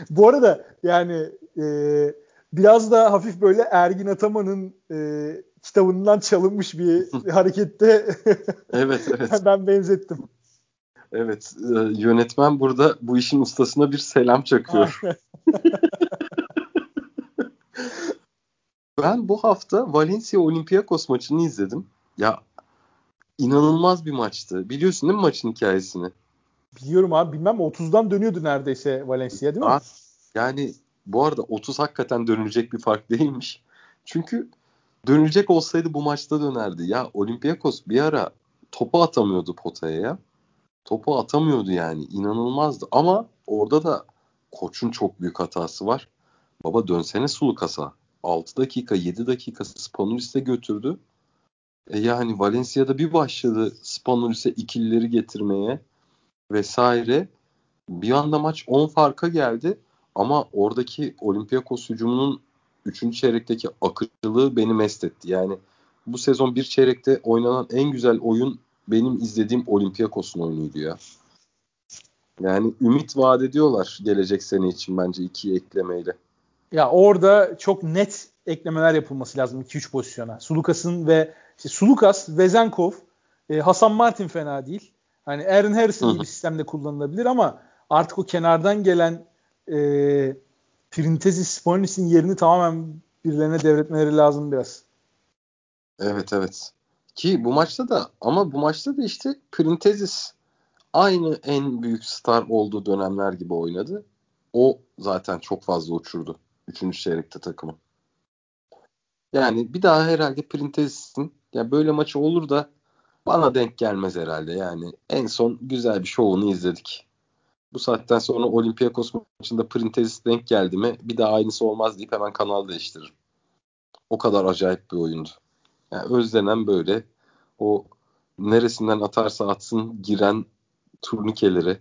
Bu arada yani e, biraz da hafif böyle Ergin Ataman'ın e, kitabından çalınmış bir harekette evet, evet. ben benzettim. Evet, e, yönetmen burada bu işin ustasına bir selam çakıyor. ben bu hafta Valencia Olympiakos maçını izledim. Ya inanılmaz bir maçtı. Biliyorsun değil mi maçın hikayesini? Biliyorum abi bilmem 30'dan dönüyordu neredeyse Valencia değil mi? yani bu arada 30 hakikaten dönülecek bir fark değilmiş. Çünkü dönülecek olsaydı bu maçta dönerdi. Ya Olympiakos bir ara topu atamıyordu potaya ya. Topu atamıyordu yani. inanılmazdı. Ama orada da koçun çok büyük hatası var. Baba dönsene Sulukas'a. 6 dakika 7 dakika Spanulis'e götürdü. E yani Valencia'da bir başladı Spanulis'e ikilileri getirmeye vesaire. Bir anda maç 10 farka geldi. Ama oradaki Olympiakos hücumunun 3. çeyrekteki akıcılığı beni mest etti. Yani bu sezon bir çeyrekte oynanan en güzel oyun benim izlediğim Olympiakos'un oyunuydu ya. Yani ümit vaat ediyorlar gelecek sene için bence iki eklemeyle. Ya orada çok net eklemeler yapılması lazım 2-3 pozisyona. Sulukas'ın ve işte Sulukas, Vezenkov, e, Hasan Martin fena değil. Hani Aaron Harrison gibi sistemde kullanılabilir ama artık o kenardan gelen e, Printezis Spornis'in yerini tamamen birilerine devretmeleri lazım biraz. Evet evet. Ki bu maçta da ama bu maçta da işte Printezis aynı en büyük star olduğu dönemler gibi oynadı. O zaten çok fazla uçurdu. Üçüncü çeyrekte takımı. Yani bir daha herhalde Printezis'in ya böyle maçı olur da bana denk gelmez herhalde. Yani en son güzel bir şovunu izledik. Bu saatten sonra Olympiakos maçında Printezis denk geldi mi bir daha aynısı olmaz deyip hemen kanal değiştiririm. O kadar acayip bir oyundu. Yani özlenen böyle o neresinden atarsa atsın giren turnikeleri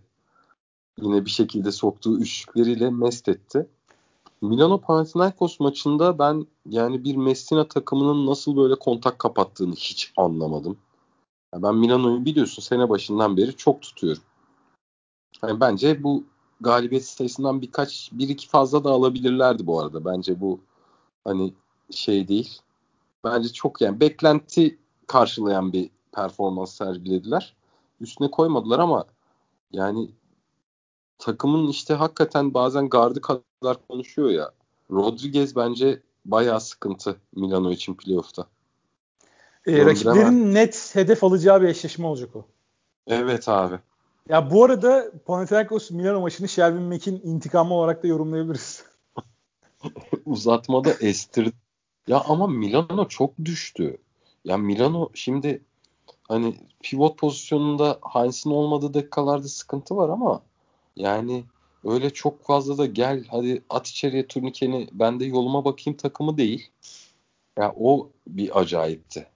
yine bir şekilde soktuğu üçlükleriyle mest etti. Milano Panathinaikos maçında ben yani bir Messina takımının nasıl böyle kontak kapattığını hiç anlamadım. Yani ben Milano'yu biliyorsun sene başından beri çok tutuyorum. Yani bence bu galibiyet sayısından birkaç bir iki fazla da alabilirlerdi bu arada. Bence bu hani şey değil. Bence çok yani beklenti karşılayan bir performans sergilediler. Üstüne koymadılar ama yani takımın işte hakikaten bazen gardı kadar konuşuyor ya. Rodriguez bence bayağı sıkıntı Milano için playoff'ta. E, rakiplerin net hedef alacağı bir eşleşme olacak o. Evet abi. Ya bu arada Panathinaikos Milano maçını Shelvin Mack'in intikamı olarak da yorumlayabiliriz. Uzatmada estirdi. Ya ama Milano çok düştü. Ya Milano şimdi hani pivot pozisyonunda Heinz'in olmadığı dakikalarda sıkıntı var ama yani öyle çok fazla da gel hadi at içeriye turnikeni ben de yoluma bakayım takımı değil. Ya o bir acayipti.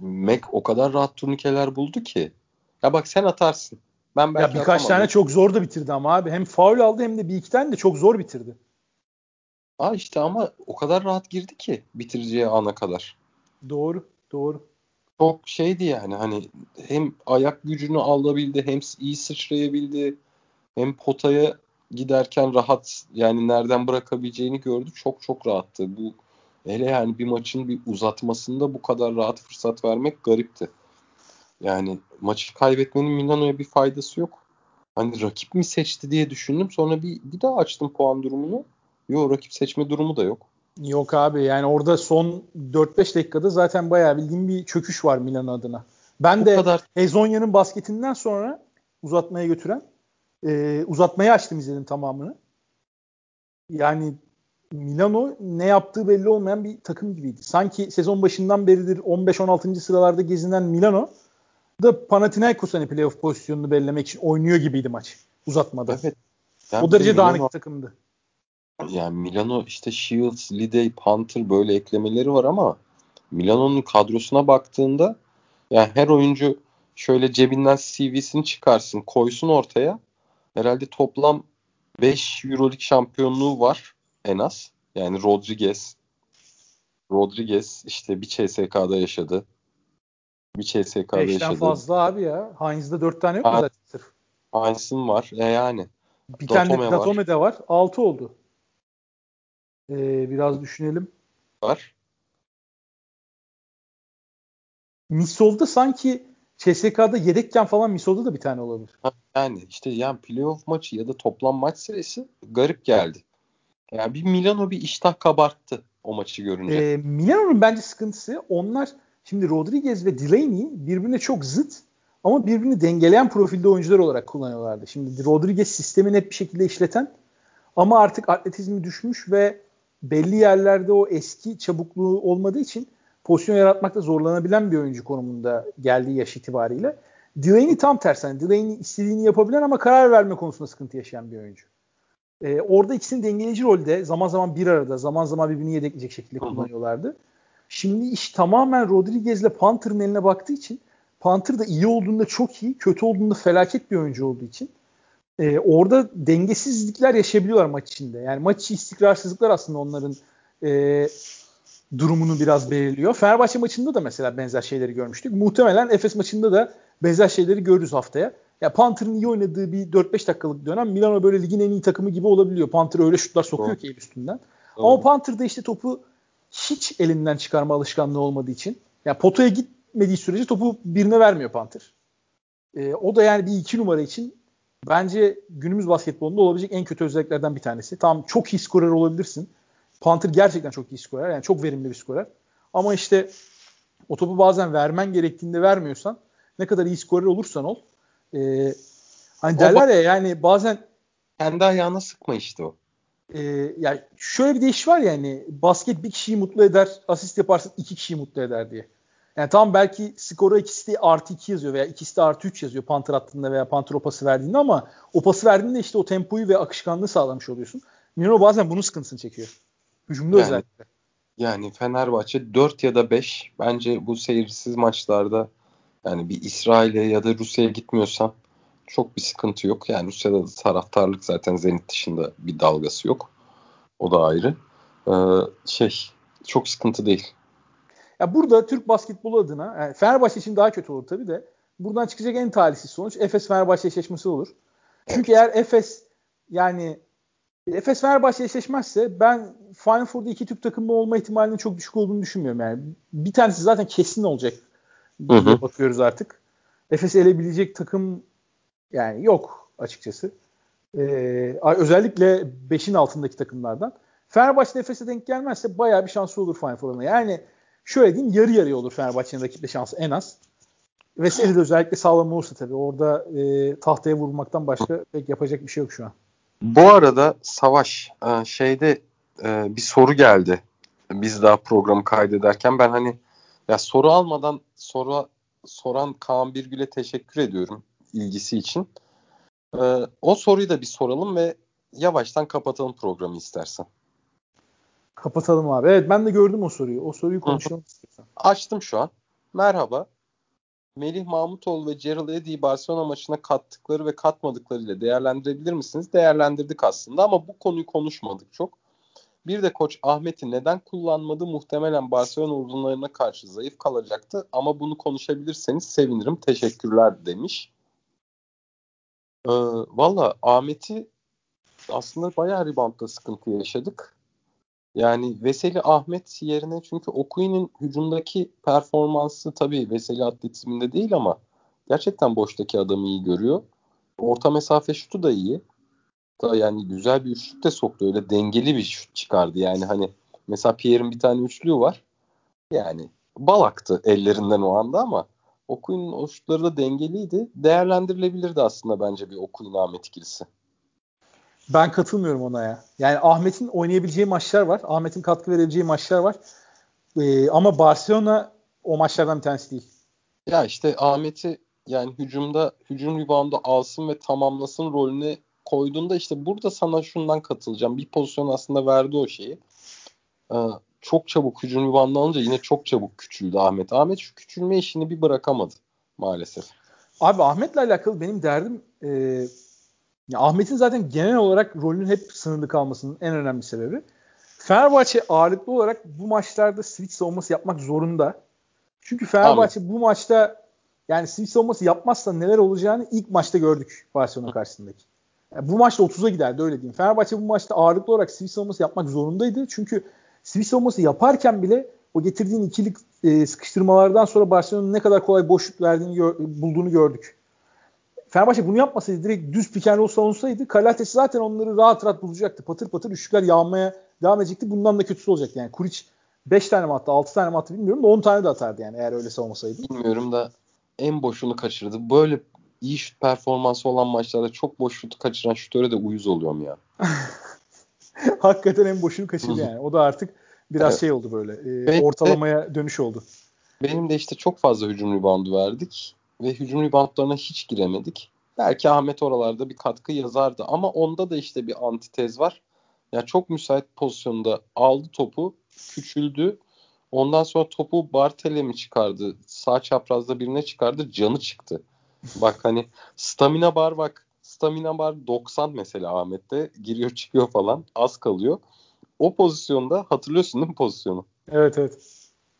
Mac o kadar rahat turnikeler buldu ki. Ya bak sen atarsın. Ben belki ya birkaç atamadım. tane çok zor da bitirdi ama abi. Hem faul aldı hem de bir iki tane de çok zor bitirdi. Aa işte ama o kadar rahat girdi ki bitireceği ana kadar. Doğru, doğru. Çok şeydi yani hani hem ayak gücünü alabildi hem iyi sıçrayabildi hem potaya giderken rahat yani nereden bırakabileceğini gördü. Çok çok rahattı. Bu hele yani bir maçın bir uzatmasında bu kadar rahat fırsat vermek garipti. Yani maçı kaybetmenin Milano'ya bir faydası yok. Hani rakip mi seçti diye düşündüm. Sonra bir, bir daha açtım puan durumunu. Yok rakip seçme durumu da yok. Yok abi yani orada son 4-5 dakikada zaten bayağı bildiğim bir çöküş var Milan adına. Ben o de kadar... Hezonya'nın basketinden sonra uzatmaya götüren e, uzatmaya açtım izledim tamamını. Yani Milano ne yaptığı belli olmayan bir takım gibiydi. Sanki sezon başından beridir 15-16. sıralarda gezinen Milano da Panathinaikos hani playoff pozisyonunu belirlemek için oynuyor gibiydi maç uzatmada. Evet. Yani o derece Milano, dağınık takımdı. Yani Milano işte Shields, Lidey, Panther böyle eklemeleri var ama Milano'nun kadrosuna baktığında yani her oyuncu şöyle cebinden CV'sini çıkarsın, koysun ortaya. Herhalde toplam 5 Euroleague şampiyonluğu var en az. Yani Rodriguez Rodriguez işte bir CSK'da yaşadı. Bir CSK'da Beşten yaşadı. fazla abi ya. Heinz'de 4 tane yok mu zaten sırf? Heinz'in var. E yani. Bir tane Datome'de var. var. 6 oldu. Ee, biraz düşünelim. Var. Misov'da sanki CSK'da yedekken falan Misov'da da bir tane olabilir. Yani işte yani playoff maçı ya da toplam maç sayısı garip geldi. Yani bir Milano bir iştah kabarttı o maçı görünce. Ee, Milano'nun bence sıkıntısı onlar şimdi Rodriguez ve Delaney birbirine çok zıt ama birbirini dengeleyen profilde oyuncular olarak kullanıyorlardı. Şimdi Rodriguez sistemi net bir şekilde işleten ama artık atletizmi düşmüş ve belli yerlerde o eski çabukluğu olmadığı için pozisyon yaratmakta zorlanabilen bir oyuncu konumunda geldiği yaş itibariyle. Delaney tam tersi. Yani Delaney istediğini yapabilen ama karar verme konusunda sıkıntı yaşayan bir oyuncu. Ee, orada ikisini dengeleyici rolde zaman zaman bir arada zaman zaman birbirini yedekleyecek şekilde kullanıyorlardı. Şimdi iş tamamen Rodriguez ile Panther'ın eline baktığı için Panther da iyi olduğunda çok iyi, kötü olduğunda felaket bir oyuncu olduğu için e, orada dengesizlikler yaşayabiliyorlar maç içinde. Yani maç içi istikrarsızlıklar aslında onların e, durumunu biraz belirliyor. Fenerbahçe maçında da mesela benzer şeyleri görmüştük. Muhtemelen Efes maçında da benzer şeyleri görürüz haftaya. Ya Panther'ın iyi oynadığı bir 4-5 dakikalık dönem Milano böyle ligin en iyi takımı gibi olabiliyor. Panther öyle şutlar sokuyor Doğru. ki el üstünden. Doğru. Ama Panther'da işte topu hiç elinden çıkarma alışkanlığı olmadığı için ya yani potaya gitmediği sürece topu birine vermiyor Panther. Ee, o da yani bir iki numara için bence günümüz basketbolunda olabilecek en kötü özelliklerden bir tanesi. Tamam çok iyi skorer olabilirsin. Panther gerçekten çok iyi skorer. Yani çok verimli bir skorer. Ama işte o topu bazen vermen gerektiğinde vermiyorsan ne kadar iyi skorer olursan ol. E, hani derler ya yani bazen kendi ayağına sıkma işte o. E, yani şöyle bir deyiş var ya hani basket bir kişiyi mutlu eder, asist yaparsın iki kişiyi mutlu eder diye. Yani tam belki skora ikisi de artı 2 yazıyor veya ikisi de artı 3 yazıyor Panther attığında veya Panther o pası verdiğinde ama o pası verdiğinde işte o tempoyu ve akışkanlığı sağlamış oluyorsun. Mino bazen bunun sıkıntısını çekiyor. Hücumda yani, özellikle. Yani Fenerbahçe 4 ya da 5 bence bu seyircisiz maçlarda yani bir İsrail'e ya da Rusya'ya gitmiyorsan çok bir sıkıntı yok. Yani Rusya'da da taraftarlık zaten Zenit dışında bir dalgası yok. O da ayrı. Ee, şey çok sıkıntı değil. Ya burada Türk basketbolu adına yani Fenerbahçe için daha kötü olur tabii de buradan çıkacak en talihsiz sonuç Efes Fenerbahçe eşleşmesi olur. Çünkü eğer Efes yani Efes Fenerbahçe eşleşmezse ben Final Four'da iki Türk takımı olma ihtimalinin çok düşük olduğunu düşünmüyorum yani. Bir tanesi zaten kesin olacak diye hı hı. bakıyoruz artık. Efes elebilecek takım yani yok açıkçası. Ee, özellikle 5'in altındaki takımlardan. Fenerbahçe Efes'e denk gelmezse bayağı bir şansı olur Final Four'una. Yani şöyle diyeyim yarı yarıya olur Fenerbahçe'nin rakiple şansı en az. Ve seri de özellikle sağlam olursa tabii orada e, tahtaya vurmaktan başka pek yapacak bir şey yok şu an. Bu arada Savaş e, şeyde e, bir soru geldi. Biz daha programı kaydederken ben hani ya soru almadan soru soran Kaan Birgül'e teşekkür ediyorum ilgisi için. E, o soruyu da bir soralım ve yavaştan kapatalım programı istersen. Kapatalım abi. Evet ben de gördüm o soruyu. O soruyu konuşalım istiyorsan. Açtım şu an. Merhaba. Melih Mahmutoğlu ve Gerald Eddy'yi Barcelona maçına kattıkları ve katmadıklarıyla değerlendirebilir misiniz? Değerlendirdik aslında ama bu konuyu konuşmadık çok. Bir de koç Ahmet'i neden kullanmadı? Muhtemelen Barcelona uzunlarına karşı zayıf kalacaktı ama bunu konuşabilirseniz sevinirim. Teşekkürler demiş. Ee, Valla Ahmet'i aslında bayağı reboundda sıkıntı yaşadık. Yani Veseli Ahmet yerine çünkü Okuyun'un hücumdaki performansı tabii Veseli atletizminde değil ama gerçekten boştaki adamı iyi görüyor. Orta mesafe şutu da iyi. Yani güzel bir üçlük de soktu. Öyle dengeli bir şut çıkardı. Yani hani mesela Pierre'in bir tane üçlüğü var. Yani balaktı ellerinden o anda ama Okuyun'un o şutları da dengeliydi. Değerlendirilebilirdi aslında bence bir Okuyun Ahmet ikilisi. Ben katılmıyorum ona ya. Yani Ahmet'in oynayabileceği maçlar var. Ahmet'in katkı verebileceği maçlar var. Ee, ama Barcelona o maçlardan bir tanesi değil. Ya işte Ahmet'i yani hücumda hücum reboundu alsın ve tamamlasın rolüne koyduğunda işte burada sana şundan katılacağım. Bir pozisyon aslında verdi o şeyi. Ee, çok çabuk hücum reboundu alınca yine çok çabuk küçüldü Ahmet. Ahmet şu küçülme işini bir bırakamadı maalesef. Abi Ahmet'le alakalı benim derdim e, ya Ahmet'in zaten genel olarak rolünün hep sınırlı kalmasının en önemli sebebi. Fenerbahçe ağırlıklı olarak bu maçlarda switch savunması yapmak zorunda. Çünkü Fenerbahçe Ahmet. bu maçta yani switch savunması yapmazsa neler olacağını ilk maçta gördük Barcelona karşısındaki. Yani bu maçta 30'a giderdi öyle diyeyim. Fenerbahçe bu maçta ağırlıklı olarak switch savunması yapmak zorundaydı. Çünkü switch savunması yaparken bile o getirdiğin ikilik e, sıkıştırmalardan sonra Barcelona'nın ne kadar kolay boşluk verdiğini gör, bulduğunu gördük. Fenerbahçe bunu yapmasaydı direkt düz pick and roll savunsaydı Kalates zaten onları rahat rahat bulacaktı. Patır patır üçlükler yağmaya devam edecekti. Bundan da kötüsü olacaktı yani. Kuric 5 tane mi attı 6 tane mi attı bilmiyorum da 10 tane de atardı yani eğer öyle savunmasaydı. Bilmiyorum da en boşunu kaçırdı. Böyle iyi şut performansı olan maçlarda çok boş şutu kaçıran şutöre de uyuz oluyorum ya. Hakikaten en boşunu kaçırdı yani. O da artık biraz evet. şey oldu böyle. E, ortalamaya dönüş oldu. Benim de işte çok fazla hücum reboundu verdik ve hücum reboundlarına hiç giremedik. Belki Ahmet oralarda bir katkı yazardı ama onda da işte bir antitez var. Ya çok müsait pozisyonda aldı topu, küçüldü. Ondan sonra topu Bartel'e mi çıkardı? Sağ çaprazda birine çıkardı, canı çıktı. bak hani stamina bar bak. Stamina bar 90 mesela Ahmet'te. Giriyor çıkıyor falan. Az kalıyor. O pozisyonda hatırlıyorsun değil mi pozisyonu? Evet evet.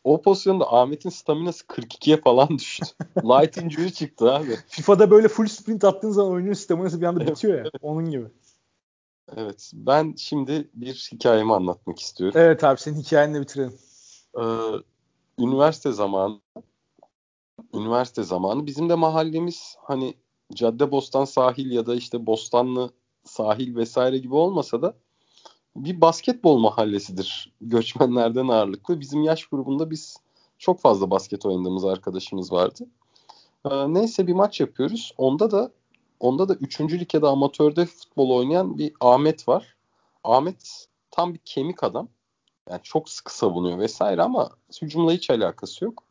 O pozisyonda Ahmet'in staminası 42'ye falan düştü. Light injury çıktı abi. FIFA'da böyle full sprint attığın zaman oyunun staminası bir anda bitiyor ya. Onun gibi. Evet. Ben şimdi bir hikayemi anlatmak istiyorum. Evet abi senin hikayenle bitirelim. Ee, üniversite zamanı üniversite zamanı bizim de mahallemiz hani Caddebostan sahil ya da işte Bostanlı sahil vesaire gibi olmasa da bir basketbol mahallesidir göçmenlerden ağırlıklı. Bizim yaş grubunda biz çok fazla basket oynadığımız arkadaşımız vardı. Ee, neyse bir maç yapıyoruz. Onda da onda da 3. ligde amatörde futbol oynayan bir Ahmet var. Ahmet tam bir kemik adam. Yani çok sıkı savunuyor vesaire ama hücumla hiç alakası yok.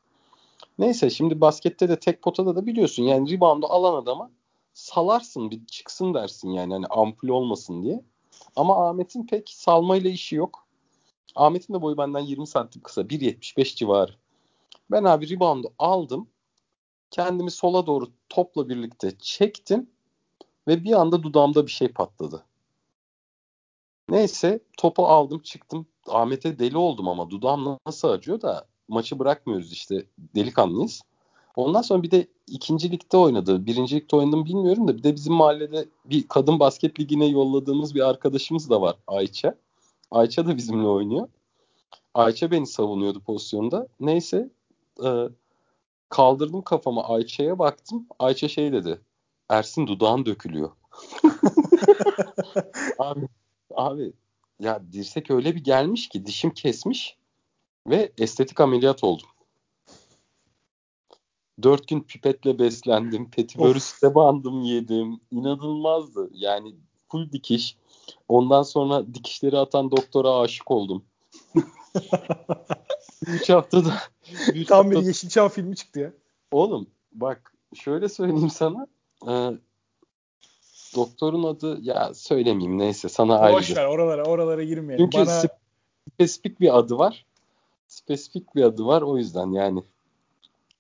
Neyse şimdi baskette de tek potada da biliyorsun yani reboundu alan adama salarsın bir çıksın dersin yani hani ampul olmasın diye. Ama Ahmet'in pek salmayla işi yok. Ahmet'in de boyu benden 20 santim kısa. 1.75 civarı. Ben abi reboundu aldım. Kendimi sola doğru topla birlikte çektim. Ve bir anda dudağımda bir şey patladı. Neyse topu aldım çıktım. Ahmet'e deli oldum ama dudağım nasıl acıyor da maçı bırakmıyoruz işte delikanlıyız. Ondan sonra bir de ikinci ligde oynadı. Birinci ligde oynadım bilmiyorum da bir de bizim mahallede bir kadın basket ligine yolladığımız bir arkadaşımız da var Ayça. Ayça da bizimle oynuyor. Ayça beni savunuyordu pozisyonda. Neyse e, kaldırdım kafamı Ayça'ya baktım. Ayça şey dedi. Ersin dudağın dökülüyor. abi, abi ya dirsek öyle bir gelmiş ki dişim kesmiş ve estetik ameliyat oldum. Dört gün pipetle beslendim. Petibörüste bandım yedim. İnanılmazdı. Yani full dikiş. Ondan sonra dikişleri atan doktora aşık oldum. Üç haftada. Üç Tam haftada... bir Yeşilçam filmi çıktı ya. Oğlum bak şöyle söyleyeyim sana. Ee, doktorun adı ya söylemeyeyim neyse sana ayrı. Boş ver oralara oralara girmeyelim. Çünkü Bana... spesifik bir adı var. Spesifik bir adı var o yüzden yani.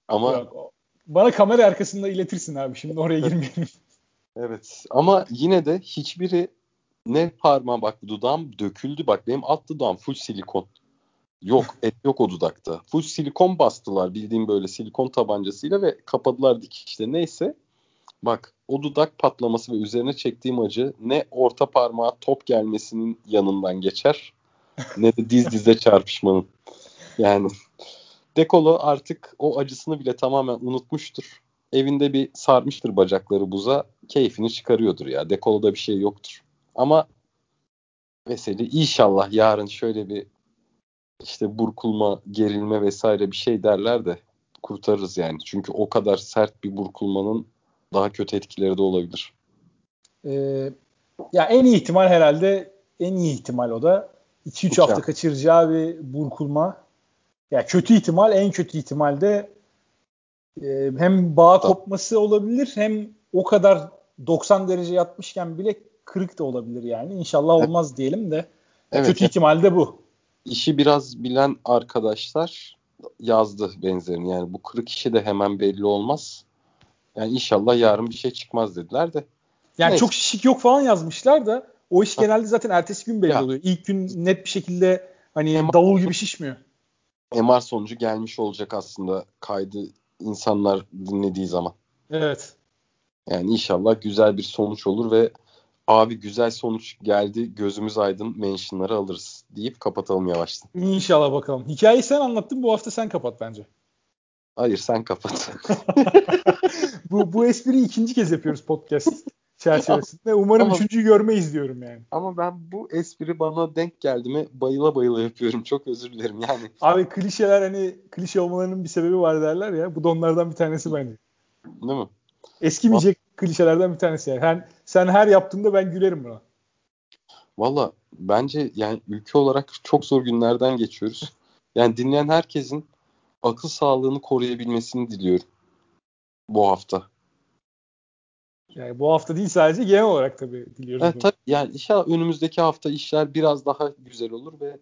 Ama Yok, bana kamera arkasında iletirsin abi. Şimdi oraya girmeyelim. evet. Ama yine de hiçbiri ne parmağı bak dudağım döküldü. Bak benim alt dudağım full silikon. Yok et yok o dudakta. Full silikon bastılar bildiğim böyle silikon tabancasıyla ve kapadılar dikişte. Neyse bak o dudak patlaması ve üzerine çektiğim acı ne orta parmağa top gelmesinin yanından geçer ne de diz dize çarpışmanın. Yani Dekolo artık o acısını bile tamamen unutmuştur. Evinde bir sarmıştır bacakları buza. Keyfini çıkarıyordur ya. Dekolo'da bir şey yoktur. Ama Veseli inşallah yarın şöyle bir işte burkulma, gerilme vesaire bir şey derler de kurtarırız yani. Çünkü o kadar sert bir burkulmanın daha kötü etkileri de olabilir. Ee, ya en iyi ihtimal herhalde en iyi ihtimal o da 2-3 hafta kaçıracağı bir burkulma ya kötü ihtimal en kötü ihtimalde e, hem bağ kopması olabilir hem o kadar 90 derece yatmışken bile kırık da olabilir yani. İnşallah olmaz diyelim de. Evet. Kötü ihtimalde bu. İşi biraz bilen arkadaşlar yazdı benzerini. Yani bu kırık işi de hemen belli olmaz. Yani inşallah yarın bir şey çıkmaz dediler de. Yani Neyse. çok şişik yok falan yazmışlar da o iş genelde zaten ertesi gün belli ya. oluyor. İlk gün net bir şekilde hani davul gibi şişmiyor. MR sonucu gelmiş olacak aslında kaydı insanlar dinlediği zaman. Evet. Yani inşallah güzel bir sonuç olur ve abi güzel sonuç geldi gözümüz aydın mentionları alırız deyip kapatalım yavaştan. İnşallah bakalım. Hikayeyi sen anlattın bu hafta sen kapat bence. Hayır sen kapat. bu, bu espriyi ikinci kez yapıyoruz podcast çerçevesinde. Umarım ama, üçüncüyü görmeyiz diyorum yani. Ama ben bu espri bana denk geldi mi bayıla bayıla yapıyorum. Çok özür dilerim yani. Abi klişeler hani klişe olmalarının bir sebebi var derler ya. Bu da onlardan bir tanesi bence. Değil mi? Eskimeyecek Bak, klişelerden bir tanesi yani. Sen, sen her yaptığında ben gülerim buna. Valla bence yani ülke olarak çok zor günlerden geçiyoruz. Yani dinleyen herkesin akıl sağlığını koruyabilmesini diliyorum bu hafta. Yani bu hafta değil sadece genel olarak tabii diliyoruz. Evet, tabii, yani inşallah önümüzdeki hafta işler biraz daha güzel olur ve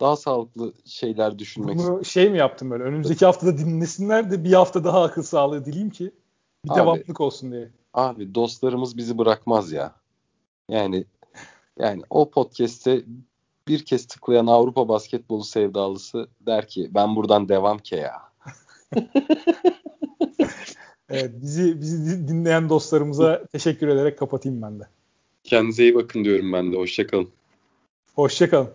daha sağlıklı şeyler düşünmek Bunu şey mi yaptım böyle önümüzdeki haftada dinlesinler de bir hafta daha akıl sağlığı dileyim ki bir abi, devamlık olsun diye. Abi dostlarımız bizi bırakmaz ya. Yani yani o podcast'te bir kez tıklayan Avrupa basketbolu sevdalısı der ki ben buradan devam ki ya. Evet, bizi bizi dinleyen dostlarımıza teşekkür ederek kapatayım ben de. Kendinize iyi bakın diyorum ben de. Hoşçakalın. Hoşçakalın.